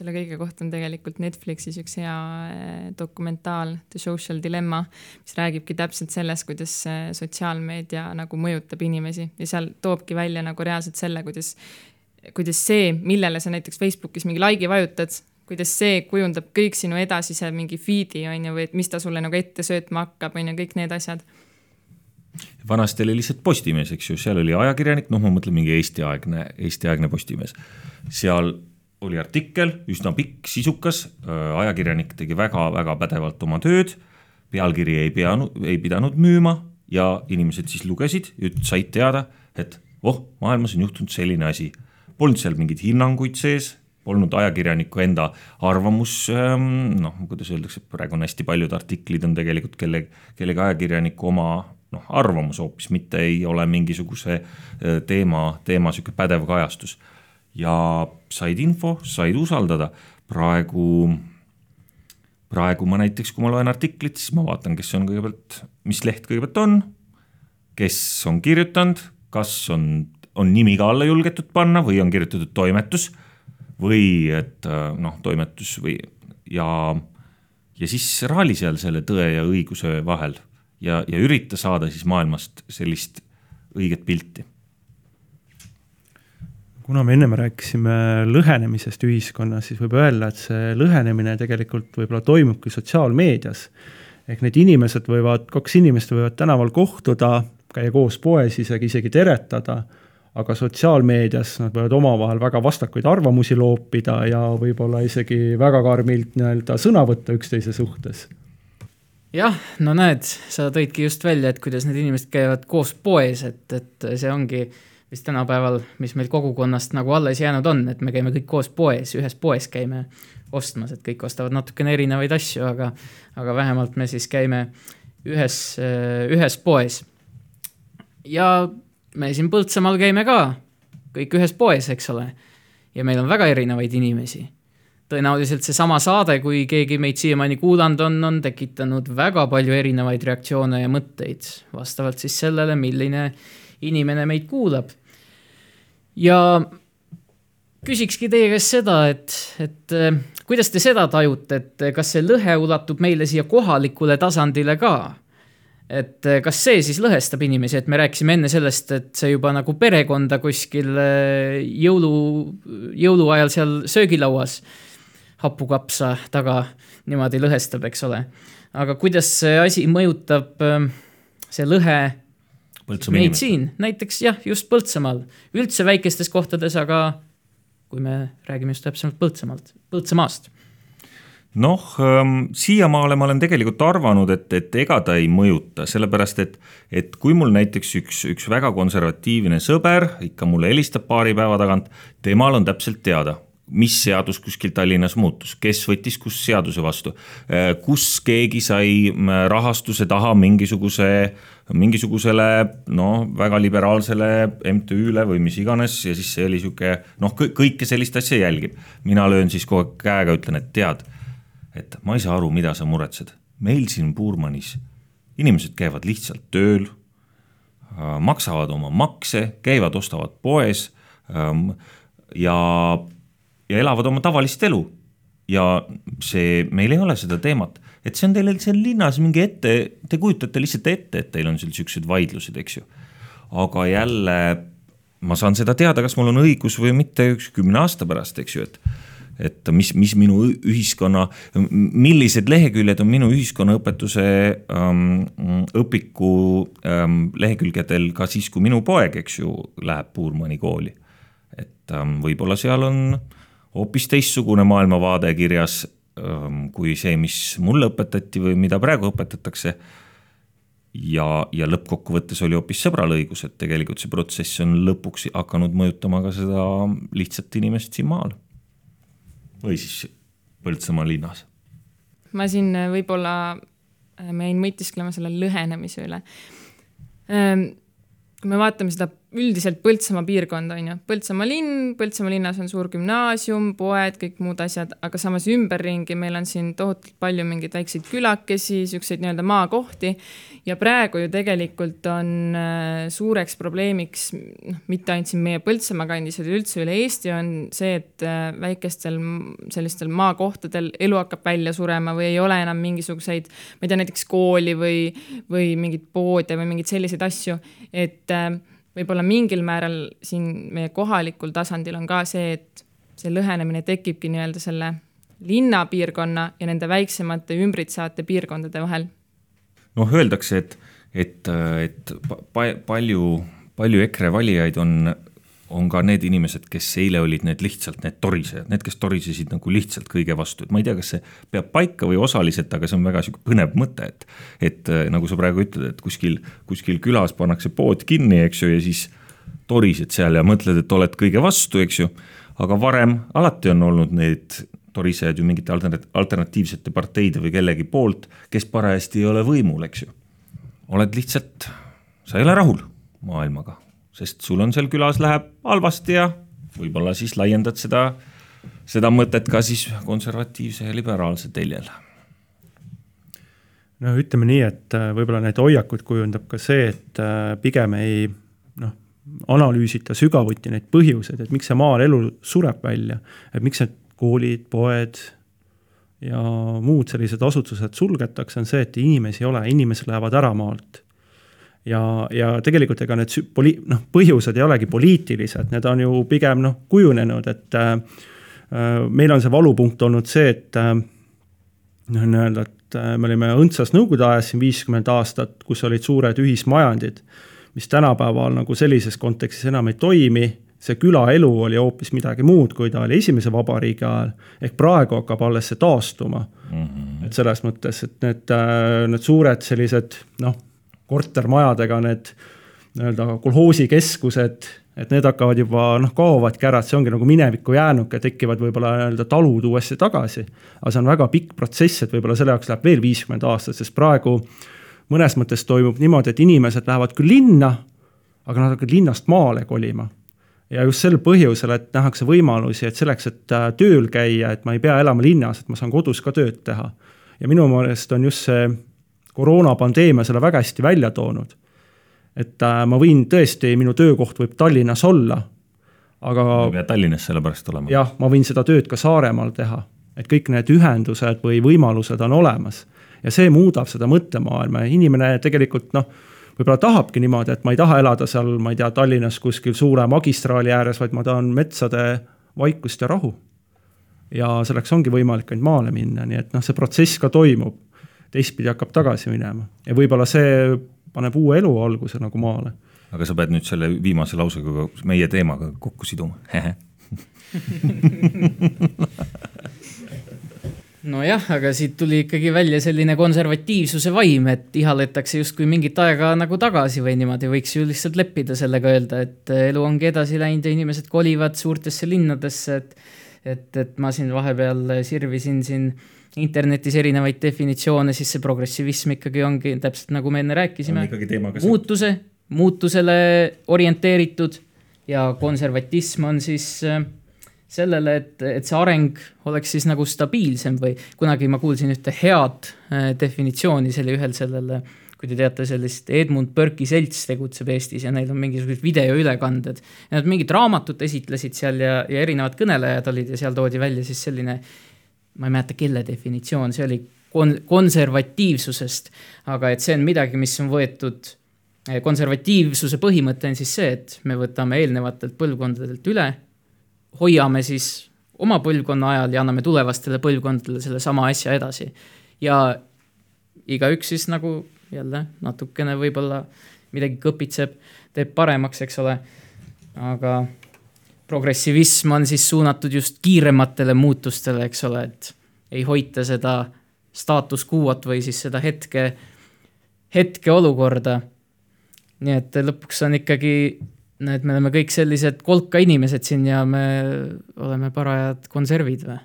selle kõige kohta on tegelikult Netflixis üks hea eh, dokumentaal The Social Dilemma, mis räägibki täpselt sellest, kuidas sotsiaalmeedia nagu mõjutab inimesi ja seal toobki välja nagu reaalselt selle, kuidas, kuidas see, millele sa näiteks Facebookis mingi like'i vajutad, kuidas see kujundab kõik sinu edasise mingi feed'i on ju, või et mis ta sulle nagu ette söötma hakkab, on ju, kõik need asjad vanasti oli lihtsalt Postimees, eks ju, seal oli ajakirjanik, noh, ma mõtlen mingi Eesti-aegne, Eesti-aegne Postimees. seal oli artikkel, üsna pikk, sisukas, ajakirjanik tegi väga-väga pädevalt oma tööd, pealkiri ei peanud, ei pidanud müüma ja inimesed siis lugesid ja said teada, et oh, maailmas on juhtunud selline asi. Polnud seal mingeid hinnanguid sees, polnud ajakirjaniku enda arvamus, noh, kuidas öeldakse, praegu on hästi paljud artiklid on tegelikult kelle, kellegi ajakirjaniku oma noh, arvamus hoopis, mitte ei ole mingisuguse teema, teema sihuke pädev kajastus ja said info, said usaldada. praegu, praegu ma näiteks, kui ma loen artiklit, siis ma vaatan, kes on kõigepealt, mis leht kõigepealt on, kes on kirjutanud, kas on, on nimi ka alla julgetud panna või on kirjutatud toimetus või et noh, toimetus või ja, ja siis raali seal selle tõe ja õiguse vahel ja, ja ürita saada siis maailmast sellist õiget pilti kuna me ennem rääkisime lõhenemisest ühiskonnas, siis võib öelda, et see lõhenemine tegelikult võib-olla toimubki sotsiaalmeedias. ehk need inimesed võivad, kaks inimest võivad tänaval kohtuda, käia koos poes isegi, isegi teretada, aga sotsiaalmeedias nad võivad omavahel väga vastakuid arvamusi loopida ja võib-olla isegi väga karmilt nii-öelda sõna võtta üksteise suhtes jah, no näed, sa tõidki just välja, et kuidas need inimesed käivad koos poes, et, et see ongi äh, mis tänapäeval, mis meil kogukonnast nagu alles jäänud on, et me käime kõik koos poes, ühes poes käime ostmas, et kõik ostavad natukene erinevaid asju, aga, aga vähemalt me siis käime ühes, ühes poes. ja me siin Põltsamaal käime ka kõik ühes poes, eks ole. ja meil on väga erinevaid inimesi. tõenäoliselt seesama saade, kui keegi meid siiamaani kuulanud on, on tekitanud väga palju erinevaid reaktsioone ja mõtteid vastavalt siis sellele, milline inimene meid kuulab ja küsikski teie käest seda, et, et äh, kuidas te seda tajute, et kas see lõhe ulatub meile siia kohalikule tasandile ka? et äh, kas see siis lõhestab inimesi, et me rääkisime enne sellest, et see juba nagu perekonda kuskil äh, jõulu, jõuluajal seal söögilauas hapukapsa taga niimoodi lõhestab, eks ole. aga kuidas see asi mõjutab, see lõhe Põltsamaa meid siin, näiteks jah, just Põltsamaal, üldse väikestes kohtades, aga kui me räägime just täpsemalt Põltsamaalt, Põltsamaast. Noh ähm,, siiamaale ma olen tegelikult arvanud, et, et ega ta ei mõjuta, sellepärast et, et kui mul näiteks üks, üks väga konservatiivne sõber ikka mulle helistab paari päeva tagant, temal on täpselt teada, mis seadus kuskil Tallinnas muutus, kes võttis kus seaduse vastu, äh, kus keegi sai äh, rahastuse taha mingisuguse, mingisugusele noh, väga liberaalsele MTÜ-le või mis iganes ja siis see oli sihuke noh, kõike sellist asja jälgib. mina löön siis kogu aeg käega, ütlen, et tead, et ma ei saa aru, mida sa muretsed, meil siin Puurmanis inimesed käivad lihtsalt tööl, äh, maksavad oma makse, käivad, ostavad poes ähm, ja ja elavad oma tavalist elu. ja see, meil ei ole seda teemat, et see on teil seal linnas mingi ette, te kujutate lihtsalt ette, et teil on seal siuksed vaidlused, eks ju. aga jälle ma saan seda teada, kas mul on õigus või mitte üks kümne aasta pärast, eks ju, et et mis, mis minu ühiskonna, millised leheküljed on minu ühiskonnaõpetuse ähm, õpiku ähm, lehekülgedel ka siis, kui minu poeg, eks ju, läheb Puurmani kooli. et ähm, võib-olla seal on hoopis teistsugune maailmavaade kirjas ähm, kui see, mis mulle õpetati või mida praegu õpetatakse ja, ja lõppkokkuvõttes oli hoopis sõbral õigus, et tegelikult see protsess on lõpuks hakanud mõjutama ka seda lihtsat inimest siin maal. või siis Põltsamaa linnas. ma siin äh, võib-olla, äh, ma jäin mõtisklema selle lõhenemise üle. Ähm, kui me vaatame seda üldiselt Põltsamaa piirkond on ju, Põltsamaa linn, Põltsamaa linnas on suur gümnaasium, poed, kõik muud asjad, aga samas ümberringi meil on siin tohutult palju mingeid väikseid külakesi, siukseid nii-öelda maakohti. ja praegu ju tegelikult on äh, suureks probleemiks, noh, mitte ainult siin meie Põltsamaa kandis, vaid üldse üle Eesti on see, et äh, väikestel sellistel maakohtadel elu hakkab välja surema või ei ole enam mingisuguseid, ma ei tea, näiteks kooli või, või mingeid poode või mingeid selliseid asju, et äh, võib-olla mingil määral siin meie kohalikul tasandil on ka see, et see lõhenemine tekibki nii-öelda selle linnapiirkonna ja nende väiksemate ümbritsevate piirkondade vahel. noh, öeldakse, et, et, et pa, palju, palju EKRE valijaid on on ka need inimesed, kes eile olid need lihtsalt need torisejad, need, kes torisesid nagu lihtsalt kõige vastu, et ma ei tea, kas see peab paika või osaliselt, aga see on väga sihuke põnev mõte, et. et äh, nagu sa praegu ütled, et kuskil, kuskil külas pannakse pood kinni, eks ju, ja siis torised seal ja mõtled, et oled kõige vastu, eks ju. aga varem alati on olnud need torisejad ju mingite alternatiivsete parteide või kellegi poolt, kes parajasti ei ole võimul, eks ju. oled lihtsalt, sa ei ole rahul maailmaga sest sul on seal külas läheb halvasti ja võib-olla siis laiendad seda, seda mõtet ka siis konservatiivse ja liberaalse teljel. no ütleme nii, et äh, võib-olla neid hoiakuid kujundab ka see, et äh, pigem ei noh, analüüsita sügavuti neid põhjuseid, et miks see maal elu sureb välja, et miks need koolid, poed ja muud sellised asutused sulgetakse, on see, et inimesi ei ole, inimesed lähevad ära maalt ja, ja tegelikult ega need poli-, noh, põhjused ei olegi poliitilised, need on ju pigem noh, kujunenud, et äh, äh meil on see valupunkt olnud see, et äh, noh, nii-öelda, et äh, me olime õndsas nõukogude ajas siin viiskümmend aastat, kus olid suured ühismajandid, mis tänapäeval nagu sellises kontekstis enam ei toimi, see külaelu oli hoopis midagi muud, kui ta oli esimese vabariigi ajal, ehk praegu hakkab alles see taastuma mm. -hmm. et selles mõttes, et need, need suured sellised noh kortermajadega need nii-öelda kolhoosikeskused, et need hakkavad juba noh, kaovadki ära, et see ongi nagu minevikku jäänuk ja tekivad võib-olla nii-öelda talud uuesti tagasi. aga see on väga pikk protsess, et võib-olla selle jaoks läheb veel viiskümmend aastat, sest praegu mõnes mõttes toimub niimoodi, et inimesed lähevad küll linna, aga nad hakkavad linnast maale kolima. ja just sel põhjusel, et nähakse võimalusi, et selleks, et äh, tööl käia, et ma ei pea elama linnas, et ma saan kodus ka tööd teha. ja minu meelest on just see koroonapandeemia selle väga hästi välja toonud. et äh, ma võin tõesti, minu töökoht võib Tallinnas olla, aga. ei pea Tallinnas sellepärast olema. jah, ma võin seda tööd ka Saaremaal teha, et kõik need ühendused või võimalused on olemas ja see muudab seda mõttemaailma ja inimene tegelikult noh, võib-olla tahabki niimoodi, et ma ei taha elada seal, ma ei tea, Tallinnas kuskil suure magistraali ääres, vaid ma tahan metsade vaikust ja rahu. ja selleks ongi võimalik ainult maale minna, nii et noh, see protsess ka toimub teistpidi hakkab tagasi minema ja võib-olla see paneb uue elu alguse nagu maale. aga sa pead nüüd selle viimase lausega meie teemaga kokku siduma nojah, aga siit tuli ikkagi välja selline konservatiivsuse vaim, et ihaletakse justkui mingit aega nagu tagasi või niimoodi, võiks ju lihtsalt leppida sellega, öelda, et elu ongi edasi läinud ja inimesed kolivad suurtesse linnadesse, et et, et ma siin vahepeal sirvisin siin internetis erinevaid definitsioone, siis see progressivism ikkagi ongi täpselt nagu me enne rääkisime, muutuse, muutusele orienteeritud ja konservatism on siis äh, sellele, et, et see areng oleks siis nagu stabiilsem või kunagi ma kuulsin ühte head äh, definitsiooni, see oli ühel sellel, kui te teate, sellist Edmund Burke'i selts tegutseb Eestis ja neil on mingisugused videoülekanded. ja nad mingit raamatut esitlesid seal ja, ja erinevad kõnelejad olid ja seal toodi välja siis selline ma ei mäleta, kelle definitsioon see oli, kon-, konservatiivsusest, aga et see on midagi, mis on võetud, eh, konservatiivsuse põhimõte on siis see, et me võtame eelnevatelt põlvkondadelt üle, hoiame siis oma põlvkonna ajal ja anname tulevastele põlvkondadele sellesama asja edasi. ja igaüks siis nagu jälle natukene võib-olla midagi kõpitseb, teeb paremaks, eks ole, aga progressivism on siis suunatud just kiirematele muutustele, eks ole, et ei hoita seda staatus quo'd või siis seda hetke, hetkeolukorda. nii et lõpuks on ikkagi, et me oleme kõik sellised kolka inimesed siin ja me oleme parajad konservid või?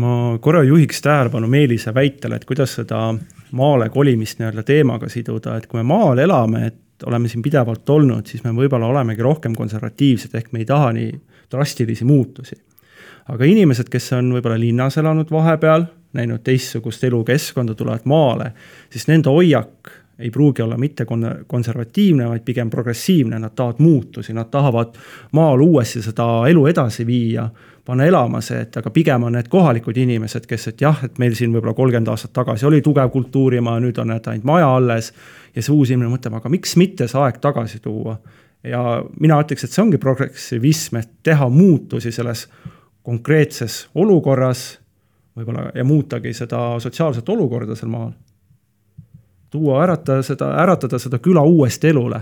ma korra juhiks tähelepanu Meelise väitele, et kuidas seda maale kolimist nii-öelda teemaga siduda, et kui me maal elame, et oleme siin pidevalt olnud, siis me võib-olla olemegi rohkem konservatiivsed, ehk me ei taha nii drastilisi muutusi. aga inimesed, kes on võib-olla linnas elanud vahepeal, näinud teistsugust elukeskkonda, tulevad maale, siis nende hoiak ei pruugi olla mitte kon-, konservatiivne, vaid pigem progressiivne, nad tahavad muutusi, nad tahavad maal uuesti seda elu edasi viia, panna elama see, et aga pigem on need kohalikud inimesed, kes, et jah, et meil siin võib-olla kolmkümmend aastat tagasi oli tugev kultuurimaa, nüüd on ainult maja alles. ja see uus inimene mõtleb, aga miks mitte see aeg tagasi tuua. ja mina ütleks, et see ongi progressivism, et teha muutusi selles konkreetses olukorras võib-olla ja muutagi seda sotsiaalset olukorda seal maal tuua, ärata seda, äratada seda küla uuesti elule.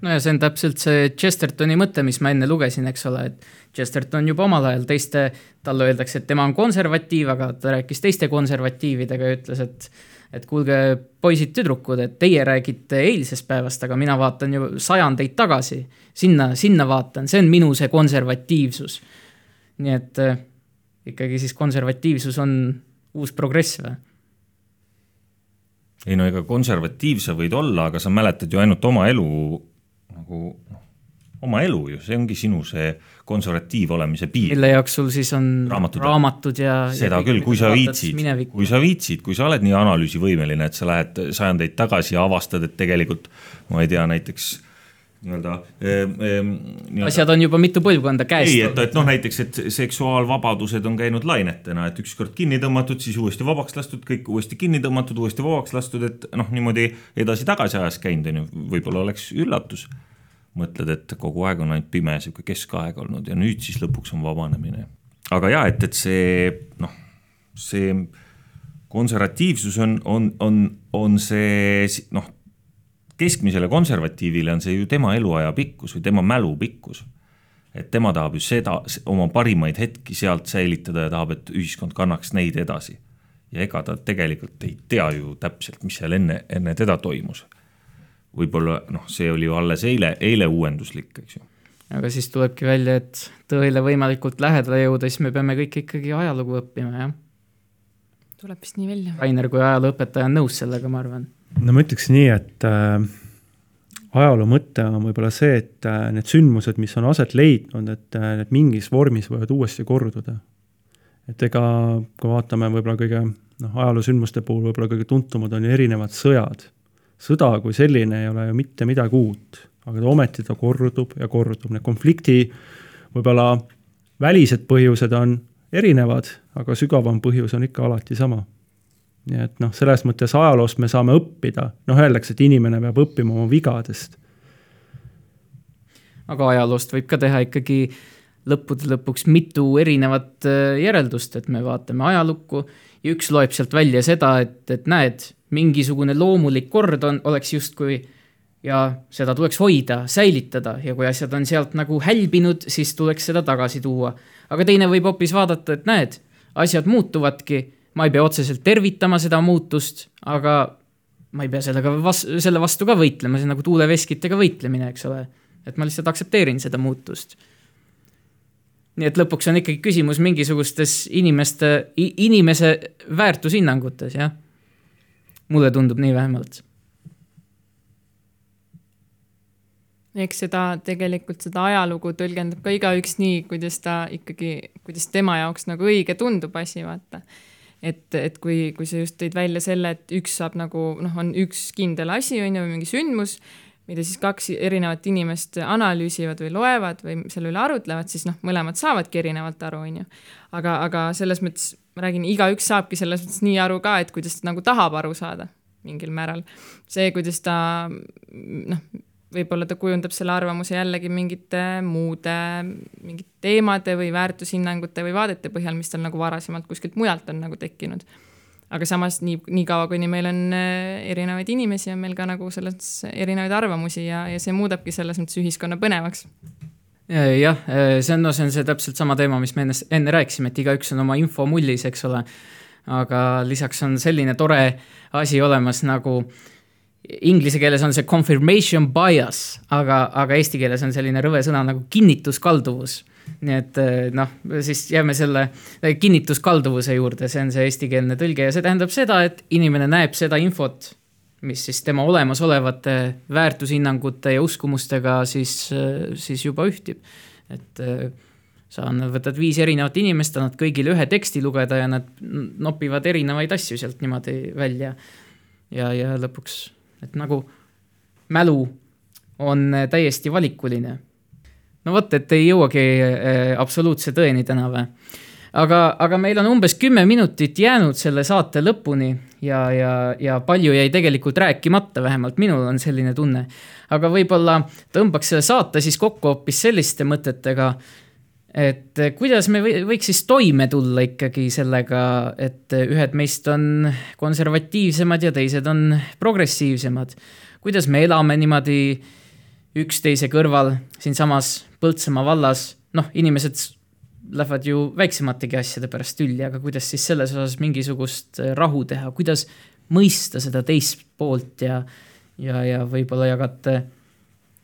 No ja see on täpselt see Chestertoni mõte, mis ma enne lugesin, eks ole, et Chesterton juba omal ajal teiste, talle öeldakse, et tema on konservatiiv, aga ta rääkis teiste konservatiividega ja ütles, et et kuulge, poisid-tüdrukud, et teie räägite eilsest päevast, aga mina vaatan ju sajandeid tagasi. sinna, sinna vaatan, see on minu see konservatiivsus. nii et äh, ikkagi siis konservatiivsus on uus progress või? ei no ega konservatiiv sa võid olla, aga sa mäletad ju ainult oma elu nagu noh, oma elu ju, see ongi sinu see konservatiiv olemise piir. mille jaoks sul siis on raamatud, raamatud ja seda ja küll, kui sa viitsid, kui sa viitsid, kui sa oled nii analüüsivõimeline, et sa lähed sajandeid tagasi ja avastad, et tegelikult ma ei tea, näiteks nii-öelda nii asjad on juba mitu põlvkonda käest. ei, et, et noh, näiteks, et seksuaalvabadused on käinud lainetena, et ükskord kinni tõmmatud, siis uuesti vabaks lastud, kõik uuesti kinni tõmmatud, uuesti vabaks lastud, et noh, niimoodi edasi-tagasi ajas käinud, on ju, võib-olla oleks üllatus. Mõtled, et kogu aeg on ainult pime sihuke keskaeg olnud ja nüüd siis lõpuks on vabanemine. aga ja, et, et see noh, see konservatiivsus on, on, on, on see noh keskmisele konservatiivile on see ju tema eluaja pikkus või tema mälu pikkus. et tema tahab ju seda, oma parimaid hetki sealt säilitada ja tahab, et ühiskond kannaks neid edasi. ja ega ta tegelikult ei tea ju täpselt, mis seal enne, enne teda toimus. Võib-olla noh, see oli ju alles eile, eile uuenduslik, eks ju. aga siis tulebki välja, et tõele võimalikult lähedale jõuda, siis me peame kõik ikkagi ajalugu õppima, jah. tuleb vist nii välja. Rainer kui ajalooõpetaja on nõus sellega, ma arvan no ma ütleks nii, et äh, ajaloo mõte on võib-olla see, et äh, need sündmused, mis on aset leidnud, et äh, need mingis vormis võivad uuesti korduda. et ega kui vaatame võib-olla kõige noh, ajaloosündmuste puhul võib-olla kõige tuntumad on ju erinevad sõjad. Sõda kui selline ei ole ju mitte midagi uut, aga ometi ta kordub ja kordub, need konflikti võib-olla välised põhjused on erinevad, aga sügavam põhjus on ikka alati sama. Nii et noh, selles mõttes ajaloost me saame õppida, noh, öeldakse, et inimene peab õppima oma vigadest. aga ajaloost võib ka teha ikkagi lõppude lõpuks mitu erinevat äh, järeldust, et me vaatame ajalukku ja üks loeb sealt välja seda, et, et näed, mingisugune loomulik kord on, oleks justkui ja seda tuleks hoida, säilitada ja kui asjad on sealt nagu hälbinud, siis tuleks seda tagasi tuua. aga teine võib hoopis vaadata, et näed, asjad muutuvadki ma ei pea otseselt tervitama seda muutust, aga ma ei pea sellega vas-, selle vastu ka võitlema, see on nagu tuuleveskitega võitlemine, eks ole. et ma lihtsalt aktsepteerin seda muutust. nii et lõpuks on ikkagi küsimus mingisugustes inimeste, inimese väärtushinnangutes, jah. Mulle tundub nii vähemalt eks seda tegelikult, seda ajalugu tõlgendab ka igaüks nii, kuidas ta ikkagi, kuidas tema jaoks nagu õige tundub asi, vaata et, et kui, kui sa just tõid välja selle, et üks saab nagu noh, on üks kindel asi, on ju, või mingi sündmus, mida siis kaks erinevat inimest analüüsivad või loevad või selle üle arutlevad, siis noh, mõlemad saavadki erinevalt aru, on ju. aga, aga selles mõttes ma räägin, igaüks saabki selles mõttes nii aru ka, et kuidas ta nagu tahab aru saada mingil määral. see, kuidas ta noh, võib-olla ta kujundab selle arvamuse jällegi mingite muude, mingite teemade või väärtushinnangute või vaadete põhjal, mis tal nagu varasemalt kuskilt mujalt on nagu tekkinud. aga samas nii, niikaua, kuni meil on äh, erinevaid inimesi, on meil ka nagu selles erinevaid arvamusi ja, ja see muudabki selles mõttes ühiskonna põnevaks jah, see on, no see on see täpselt sama teema, mis me enne, enne rääkisime, et igaüks on oma infomullis, eks ole. aga lisaks on selline tore asi olemas nagu inglise keeles on see confirmation bias, aga, aga eesti keeles on selline rõve sõna nagu kinnituskalduvus. nii et noh, siis jääme selle kinnituskalduvuse juurde, see on see eestikeelne tõlge ja see tähendab seda, et inimene näeb seda infot mis siis tema olemasolevate väärtushinnangute ja uskumustega siis, siis juba ühtib. et äh, sa võtad viis erinevat inimest, annad kõigile ühe teksti lugeda ja nad nopivad erinevaid asju sealt niimoodi välja. ja, ja lõpuks, et nagu mälu on täiesti valikuline. no vot, et ei jõuagi äh, absoluutse tõeni täna või aga, aga meil on umbes kümme minutit jäänud selle saate lõpuni ja, ja, ja palju jäi tegelikult rääkimata, vähemalt minul on selline tunne. aga võib-olla tõmbaks selle saate siis kokku hoopis selliste mõtetega, et kuidas me võiks siis toime tulla ikkagi sellega, et ühed meist on konservatiivsemad ja teised on progressiivsemad. kuidas me elame niimoodi üksteise kõrval siinsamas Põltsamaa vallas, noh, inimesed lähevad ju väiksemategi asjade pärast tülli, aga kuidas siis selles osas mingisugust äh, rahu teha, kuidas mõista seda teist poolt ja, ja, ja võib-olla jagate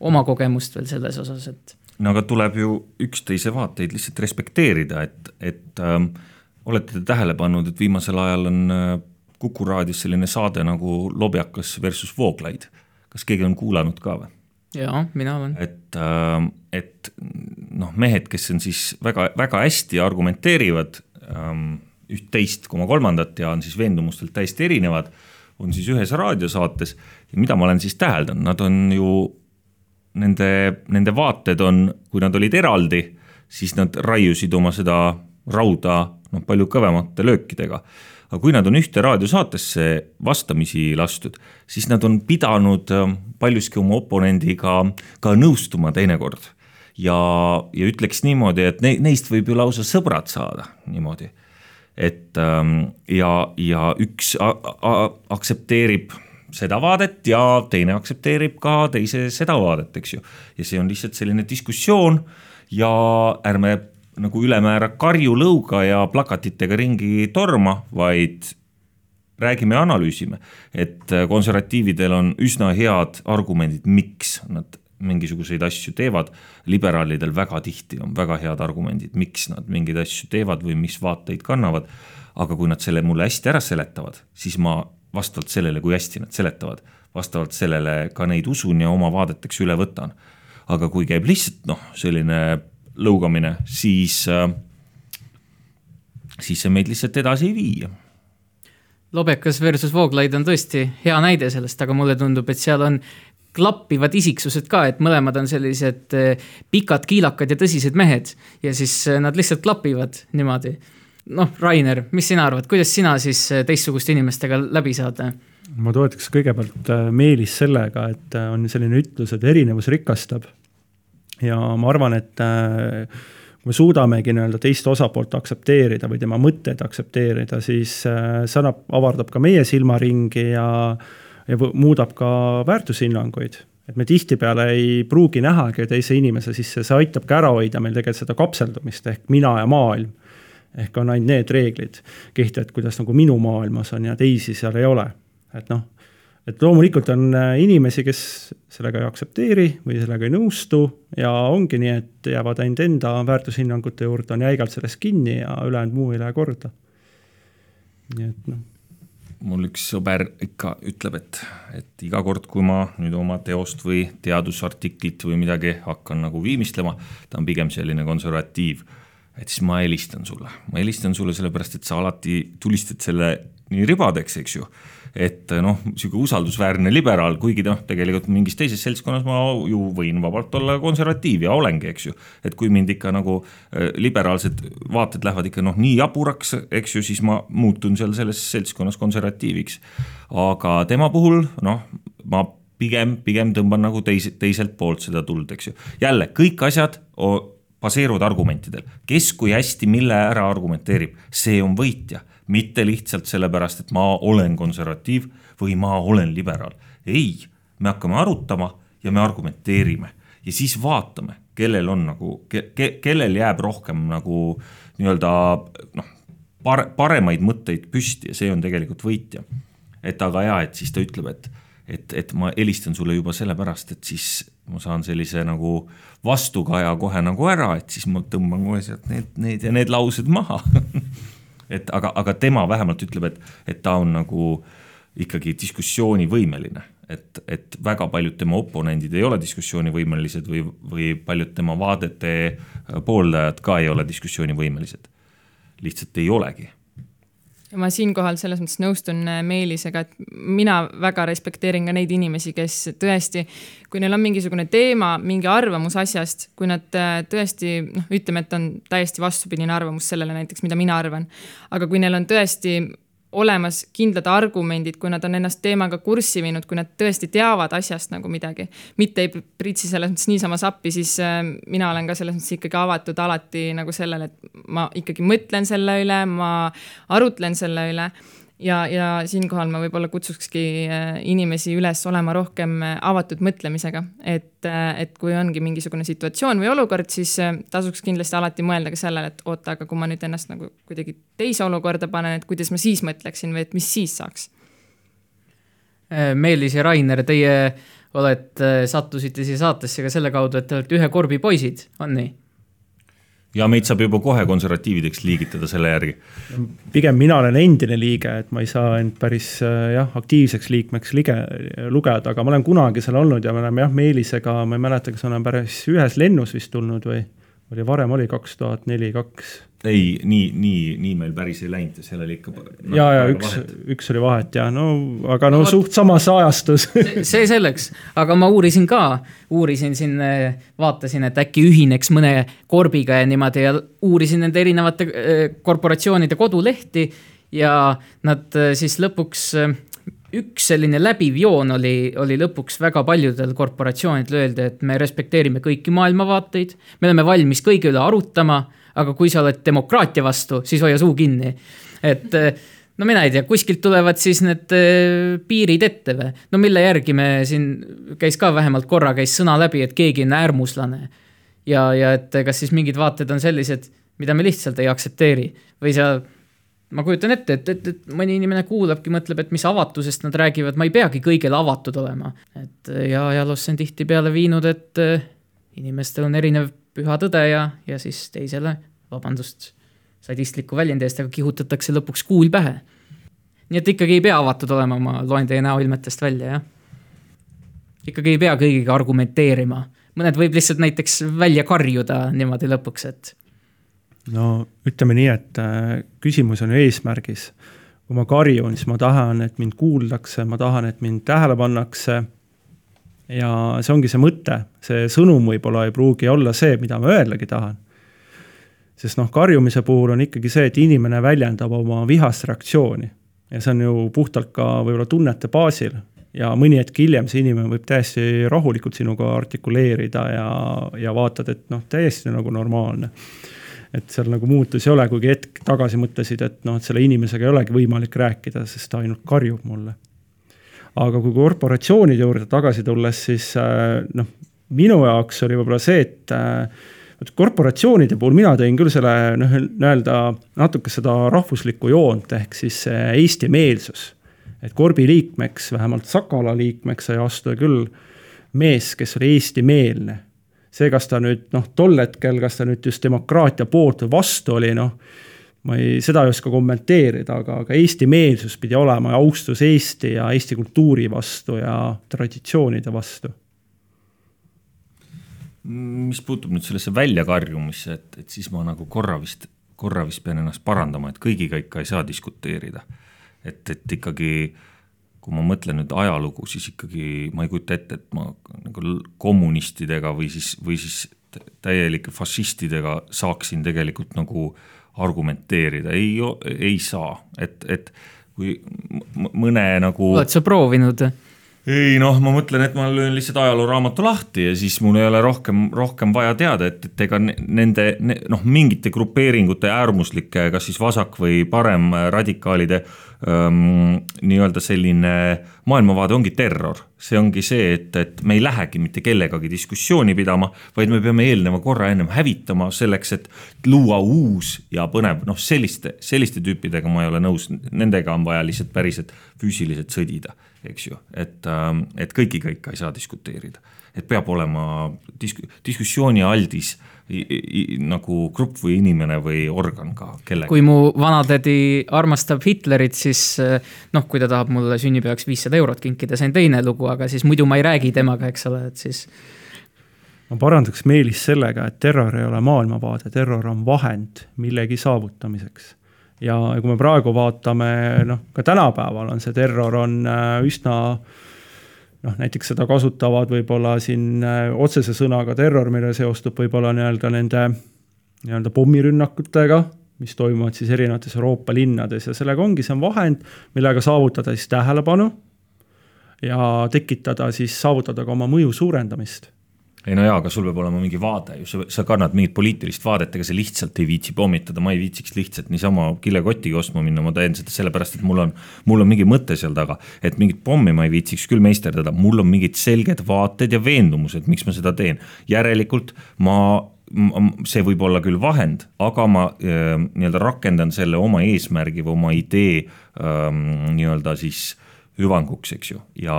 oma kogemust veel selles osas, et. no aga tuleb ju üksteise vaateid lihtsalt respekteerida, et, et ähm, olete te tähele pannud, et viimasel ajal on äh, Kuku raadios selline saade nagu Lobjakas versus Vooglaid. kas keegi on kuulanud ka või? Jaa, mina olen. et, ähm, et noh, mehed, kes on siis väga, väga hästi argumenteerivad ähm, üht-teist koma kolmandat ja on siis veendumustelt täiesti erinevad, on siis ühes raadiosaates. Ja mida ma olen siis täheldanud, nad on ju, nende, nende vaated on, kui nad olid eraldi, siis nad raiusid oma seda rauda noh, palju kõvemate löökidega aga kui nad on ühte raadiosaatesse vastamisi lastud, siis nad on pidanud ähm, paljuski oma oponendiga ka nõustuma teinekord. ja, ja ütleks niimoodi, et ne, neist võib ju lausa sõbrad saada niimoodi. et ähm, ja, ja üks a, a, aktsepteerib seda vaadet ja teine aktsepteerib ka teise seda vaadet, eks ju. ja see on lihtsalt selline diskussioon ja ärme nagu ülemäära karjulõuga ja plakatitega ringi torma, vaid räägime ja analüüsime, et konservatiividel on üsna head argumendid, miks nad mingisuguseid asju teevad. liberaalidel väga tihti on väga head argumendid, miks nad mingeid asju teevad või mis vaateid kannavad. aga kui nad selle mulle hästi ära seletavad, siis ma vastavalt sellele, kui hästi nad seletavad, vastavalt sellele ka neid usun ja oma vaadeteks üle võtan. aga kui käib lihtsalt noh, selline lõugamine, siis, äh, siis see meid lihtsalt edasi ei vii lobekas versus Vooglaid on tõesti hea näide sellest, aga mulle tundub, et seal on klappivad isiksused ka, et mõlemad on sellised äh, pikad, kiilakad ja tõsised mehed ja siis äh, nad lihtsalt klapivad niimoodi. noh, Rainer, mis sina arvad, kuidas sina siis teistsuguste inimestega läbi saad? ma toetaks kõigepealt Meelis sellega, et on selline ütlus, et erinevus rikastab ja ma arvan, et äh, kui me suudamegi nii-öelda teist osapoolt aktsepteerida või tema mõtteid aktsepteerida, siis äh, see annab, avardab ka meie silmaringi ja, ja muudab ka väärtushinnanguid. et me tihtipeale ei pruugi nähagi teise inimese sisse, see aitab ka ära hoida meil tegelikult seda kapseldumist ehk mina ja maailm. ehk on ainult need reeglid kehtivad, kuidas nagu minu maailmas on ja teisi seal ei ole. et noh et loomulikult on äh, inimesi, kes sellega ei aktsepteeri või sellega ei nõustu ja ongi nii, et jäävad ainult enda väärtushinnangute juurde, on jäigalt sellest kinni ja ülejäänud muu ei lähe korda. nii et noh. mul üks sõber ikka ütleb, et, et iga kord, kui ma nüüd oma teost või teadusartiklit või midagi hakkan nagu viimistlema, ta on pigem selline konservatiiv et siis ma helistan sulle, ma helistan sulle sellepärast, et sa alati tulistad selle nii ribadeks, eks ju et noh, sihuke usaldusväärne liberaal, kuigi noh, tegelikult mingis teises seltskonnas ma ju võin vabalt olla konservatiiv ja olengi, eks ju. et kui mind ikka nagu äh, liberaalsed vaated lähevad ikka noh, nii jaburaks, eks ju, siis ma muutun seal selles seltskonnas konservatiiviks. aga tema puhul noh, ma pigem, pigem tõmban nagu teise, teiselt poolt seda tuld, eks ju. jälle kõik asjad baseeruvad argumentidel, kes kui hästi mille ära argumenteerib, see on võitja mitte lihtsalt sellepärast, et ma olen konservatiiv või ma olen liberaal. ei, me hakkame arutama ja me argumenteerime ja siis vaatame, kellel on nagu ke,, ke, kellel jääb rohkem nagu nii-öelda noh, pare-, paremaid mõtteid püsti ja see on tegelikult võitja. et aga ja, et siis ta ütleb, et, et, et ma helistan sulle juba sellepärast, et siis ma saan sellise nagu vastukaja kohe nagu ära, et siis ma tõmban kohe sealt need, need ja need laused maha et aga, aga tema vähemalt ütleb, et, et ta on nagu ikkagi diskussioonivõimeline, et, et väga paljud tema oponendid ei ole diskussioonivõimelised või, või paljud tema vaadete pooldajad ka ei ole diskussioonivõimelised. lihtsalt ei olegi ma siinkohal selles mõttes nõustun äh, Meelisega, et mina väga respekteerin ka neid inimesi, kes tõesti, kui neil on mingisugune teema, mingi arvamus asjast, kui nad äh, tõesti noh, ütleme, et on täiesti vastupidine arvamus sellele näiteks, mida mina arvan. aga kui neil on tõesti olemas kindlad argumendid, kui nad on ennast teemaga kurssi viinud, kui nad tõesti teavad asjast nagu midagi, mitte ei pritsi selles mõttes niisama sappi, siis äh, mina olen ka selles mõttes ikkagi avatud alati nagu sellele, et ma ikkagi mõtlen selle üle, ma arutlen selle üle ja, ja siinkohal ma võib-olla kutsukski äh, inimesi üles olema rohkem äh, avatud mõtlemisega, et, äh, et kui ongi mingisugune situatsioon või olukord, siis tasuks kindlasti alati mõelda ka sellele, et oota, aga kui ma nüüd ennast nagu kuidagi teise olukorda panen, et kuidas ma siis mõtleksin või et mis siis saaks. Meelis ja Rainer, teie olete, sattusite siia saatesse ka selle kaudu, et te olete ühe korbi poisid, on nii? Ja meid saab juba kohe konservatiivideks liigitada selle järgi. pigem mina olen endine liige, et ma ei saa end päris äh, jah, aktiivseks liikmeks lige, lugeda, aga ma olen kunagi seal olnud ja me oleme jah, Meelisega, ma ei mäleta, kas olen päris ühes lennus vist tulnud või oli varem oli kaks tuhat neli, kaks ei, nii, nii, nii meil päris ei läinud, seal oli ikka no,. ja, ja üks, üks oli vahet ja no, aga no, no suht samas ajastus. See selleks, aga ma uurisin ka, uurisin siin, vaatasin, et äkki ühineks mõne korbiga ja niimoodi ja uurisin nende erinevate äh, korporatsioonide kodulehti ja nad äh, siis lõpuks äh, üks selline läbiv joon oli, oli lõpuks väga paljudel korporatsioonidel öelda, et me respekteerime kõiki maailmavaateid, me oleme valmis kõige üle arutama aga kui sa oled demokraatia vastu, siis hoia suu kinni. et no mina ei tea, kuskilt tulevad siis need äh, piirid ette või? no mille järgi me siin, käis ka vähemalt korra käis sõna läbi, et keegi on äärmuslane. ja, ja et kas siis mingid vaated on sellised, mida me lihtsalt ei aktsepteeri või sa ma kujutan ette, et, et, et mõni inimene kuulabki, mõtleb, et mis avatusest nad räägivad, ma ei peagi kõigele avatud olema. et ja ajaloos see on tihtipeale viinud, et inimestel on erinev püha tõde ja, ja siis teisele, vabandust sadistliku väljendi eest, aga kihutatakse lõpuks kuul pähe. nii et ikkagi ei pea avatud olema, ma loen teie näoilmetest välja, jah. ikkagi ei pea kõigiga argumenteerima, mõned võib lihtsalt näiteks välja karjuda niimoodi lõpuks, et. no ütleme nii, et äh, küsimus on eesmärgis. kui ma karjun, siis ma tahan, et mind kuuldakse, ma tahan, et mind tähele pannakse ja see ongi see mõte, see sõnum võib-olla ei pruugi olla see, mida ma öeldagi tahan. sest noh, karjumise puhul on ikkagi see, et inimene väljendab oma vihast reaktsiooni ja see on ju puhtalt ka võib-olla tunnete baasil ja mõni hetk hiljem see inimene võib täiesti rahulikult sinuga artikuleerida ja, ja vaatad, et noh, täiesti nagu normaalne. et seal nagu muutusi ei ole, kuigi hetk tagasi mõtlesid, et noh, et selle inimesega ei olegi võimalik rääkida, sest ta ainult karjub mulle aga kui korporatsioonide juurde tagasi tulles, siis äh, noh, minu jaoks oli võib-olla see, et äh, vot korporatsioonide puhul mina tõin küll selle noh, nii-öelda natuke seda rahvuslikku joont ehk siis eesti-meelsus. et korbi liikmeks, vähemalt Sakala liikmeks sai astuda küll mees, kes oli eestimeelne. see, kas ta nüüd noh, tol hetkel, kas ta nüüd just demokraatia poolt või vastu oli, noh ma ei, seda ei oska kommenteerida, aga, aga eesti-meelsus pidi olema ja austus Eesti ja Eesti kultuuri vastu ja traditsioonide vastu. mis puutub nüüd sellesse väljakarjumisse, et, et siis ma nagu korra vist, korra vist pean ennast parandama, et kõigiga ikka ei saa diskuteerida. et, et ikkagi kui ma mõtlen nüüd ajalugu, siis ikkagi ma ei kujuta ette, et ma nagu kommunistidega või siis, või siis täielike fašistidega saaksin tegelikult nagu argumenteerida, ei, ei saa, et, et kui mõne nagu. oled sa proovinud? ei noh, ma mõtlen, et ma löön lihtsalt ajalooraamatu lahti ja siis mul ei ole rohkem, rohkem vaja teada, et, et ega nende ne, noh, mingite grupeeringute äärmuslike, kas siis vasak või parem radikaalide ähm, nii-öelda selline maailmavaade ongi terror. see ongi see, et, et me ei lähegi mitte kellegagi diskussiooni pidama, vaid me peame eelneva korra ennem hävitama selleks, et luua uus ja põnev, noh, selliste, selliste tüüpidega ma ei ole nõus, nendega on vaja lihtsalt päriselt füüsiliselt sõdida eks ju, et, ähm, et kõigiga ikka ei saa diskuteerida. et peab olema disk-, diskussioonialdis nagu grupp või inimene või organ ka kellega. kui mu vanatädi armastab Hitlerit, siis äh, noh, kui ta tahab mulle sünnipäevaks viissada eurot kinkida, see on teine lugu, aga siis muidu ma ei räägi temaga, eks ole, et siis ma parandaks Meelis sellega, et terror ei ole maailmavaade, terror on vahend millegi saavutamiseks ja kui me praegu vaatame, noh, ka tänapäeval on see terror on äh, üsna noh, näiteks seda kasutavad võib-olla siin äh, otsese sõnaga terror, mille seostub võib-olla nii-öelda nende nii-öelda pommirünnakutega, mis toimuvad siis erinevates Euroopa linnades ja sellega ongi, see on vahend, millega saavutada siis tähelepanu ja tekitada siis, saavutada ka oma mõju suurendamist ei no jaa, aga sul peab olema mingi vaade ju, sa, sa kannad mingit poliitilist vaadet, ega sa lihtsalt ei viitsi pommitada, ma ei viitsiks lihtsalt niisama kilekotiga ostma minna, ma teen seda sellepärast, et mul on, mul on mingi mõte seal taga. et mingit pommi ma ei viitsiks küll meisterdada, mul on mingid selged vaated ja veendumused, miks ma seda teen. järelikult ma see võib olla küll vahend, aga ma äh, nii-öelda rakendan selle oma eesmärgi või oma idee ähm, nii-öelda siis hüvanguks, eks ju, ja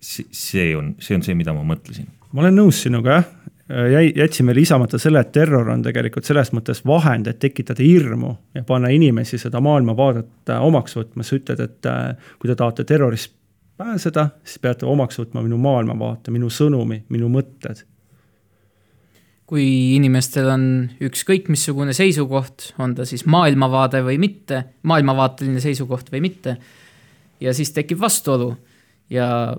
see on, see on see, mida ma mõtlesin ma olen nõus sinuga jah, jäi, jätsime lisamata selle, et terror on tegelikult selles mõttes vahend, et tekitada hirmu ja panna inimesi seda maailmavaadet äh, omaks võtma, sa ütled, et äh, kui te tahate terrorist pääseda, siis peate omaks võtma minu maailmavaate, minu sõnumi, minu mõtted. kui inimestel on ükskõik missugune seisukoht, on ta siis maailmavaade või mitte, maailmavaateline seisukoht või mitte, ja siis tekib vastuolu. Ja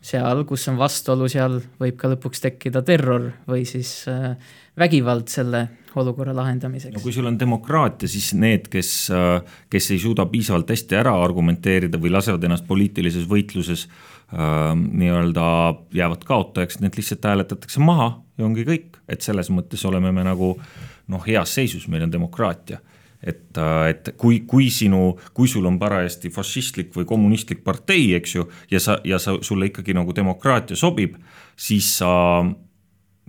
seal, kus on vastuolu, seal võib ka lõpuks tekkida terror või siis äh, vägivald selle olukorra lahendamiseks. no kui sul on demokraatia, siis need, kes, äh, kes ei suuda piisavalt hästi ära argumenteerida või lasevad ennast poliitilises võitluses äh, nii-öelda jäävad kaotajaks, need lihtsalt hääletatakse maha ja ongi kõik, et selles mõttes oleme me nagu noh, heas seisus, meil on demokraatia et, äh, et kui, kui sinu, kui sul on parajasti fašistlik või kommunistlik partei, eks ju, ja sa, ja sa, sulle ikkagi nagu demokraatia sobib, siis sa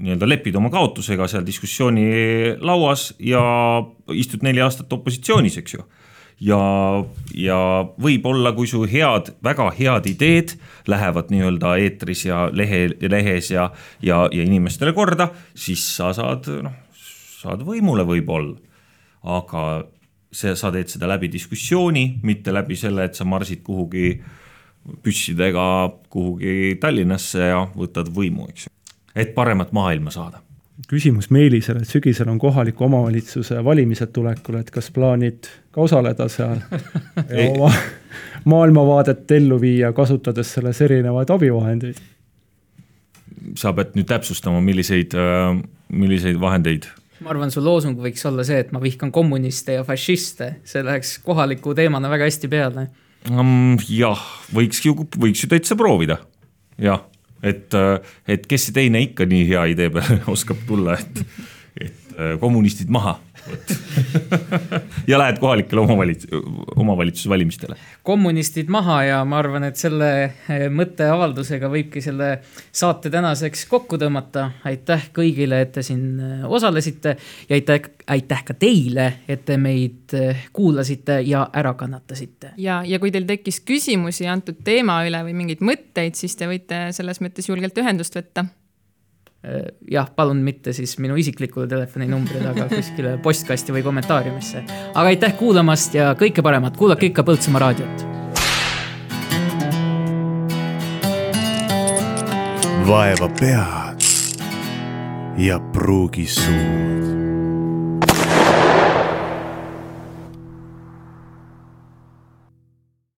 nii-öelda lepid oma kaotusega seal diskussiooni lauas ja istud neli aastat opositsioonis, eks ju. Ja, ja võib-olla, kui su head, väga head ideed lähevad nii-öelda eetris ja lehe, lehes ja, ja, ja inimestele korda, siis sa saad, noh, saad võimule võib-olla aga see, sa teed seda läbi diskussiooni, mitte läbi selle, et sa marsid kuhugi püssidega kuhugi Tallinnasse ja võtad võimu, eks ju. et paremat maailma saada. küsimus Meelisele, et sügisel on kohaliku omavalitsuse valimised tulekul, et kas plaanid ka osaleda seal ja oma maailmavaadet ellu viia, kasutades selles erinevaid abivahendeid? sa pead nüüd täpsustama, milliseid, milliseid vahendeid ma arvan, su loosung võiks olla see, et ma vihkan kommuniste ja fašiste, see läheks kohaliku teemana väga hästi peale. Um,. jah, võiks ju, võiks ju täitsa proovida, jah, et, et kes see teine ikka nii hea idee peale oskab tulla, et, et kommunistid maha ja lähed kohalikele omavalits-, omavalitsuse valimistele. kommunistid maha ja ma arvan, et selle eh, mõtteavaldusega võibki selle saate tänaseks kokku tõmmata. aitäh kõigile, et te siin eh, osalesite ja aitäh, aitäh ka teile, et te meid eh, kuulasite ja ära kannatasite. ja, ja kui teil tekkis küsimusi antud teema üle või mingeid mõtteid, siis te võite selles mõttes julgelt ühendust võtta jah, palun mitte siis minu isiklikule telefoninumbrile, aga kuskile postkasti või kommentaariumisse. aga aitäh kuulamast ja kõike paremat, kuulake ikka Põltsamaa raadiot. vaeva pead ja pruugisuud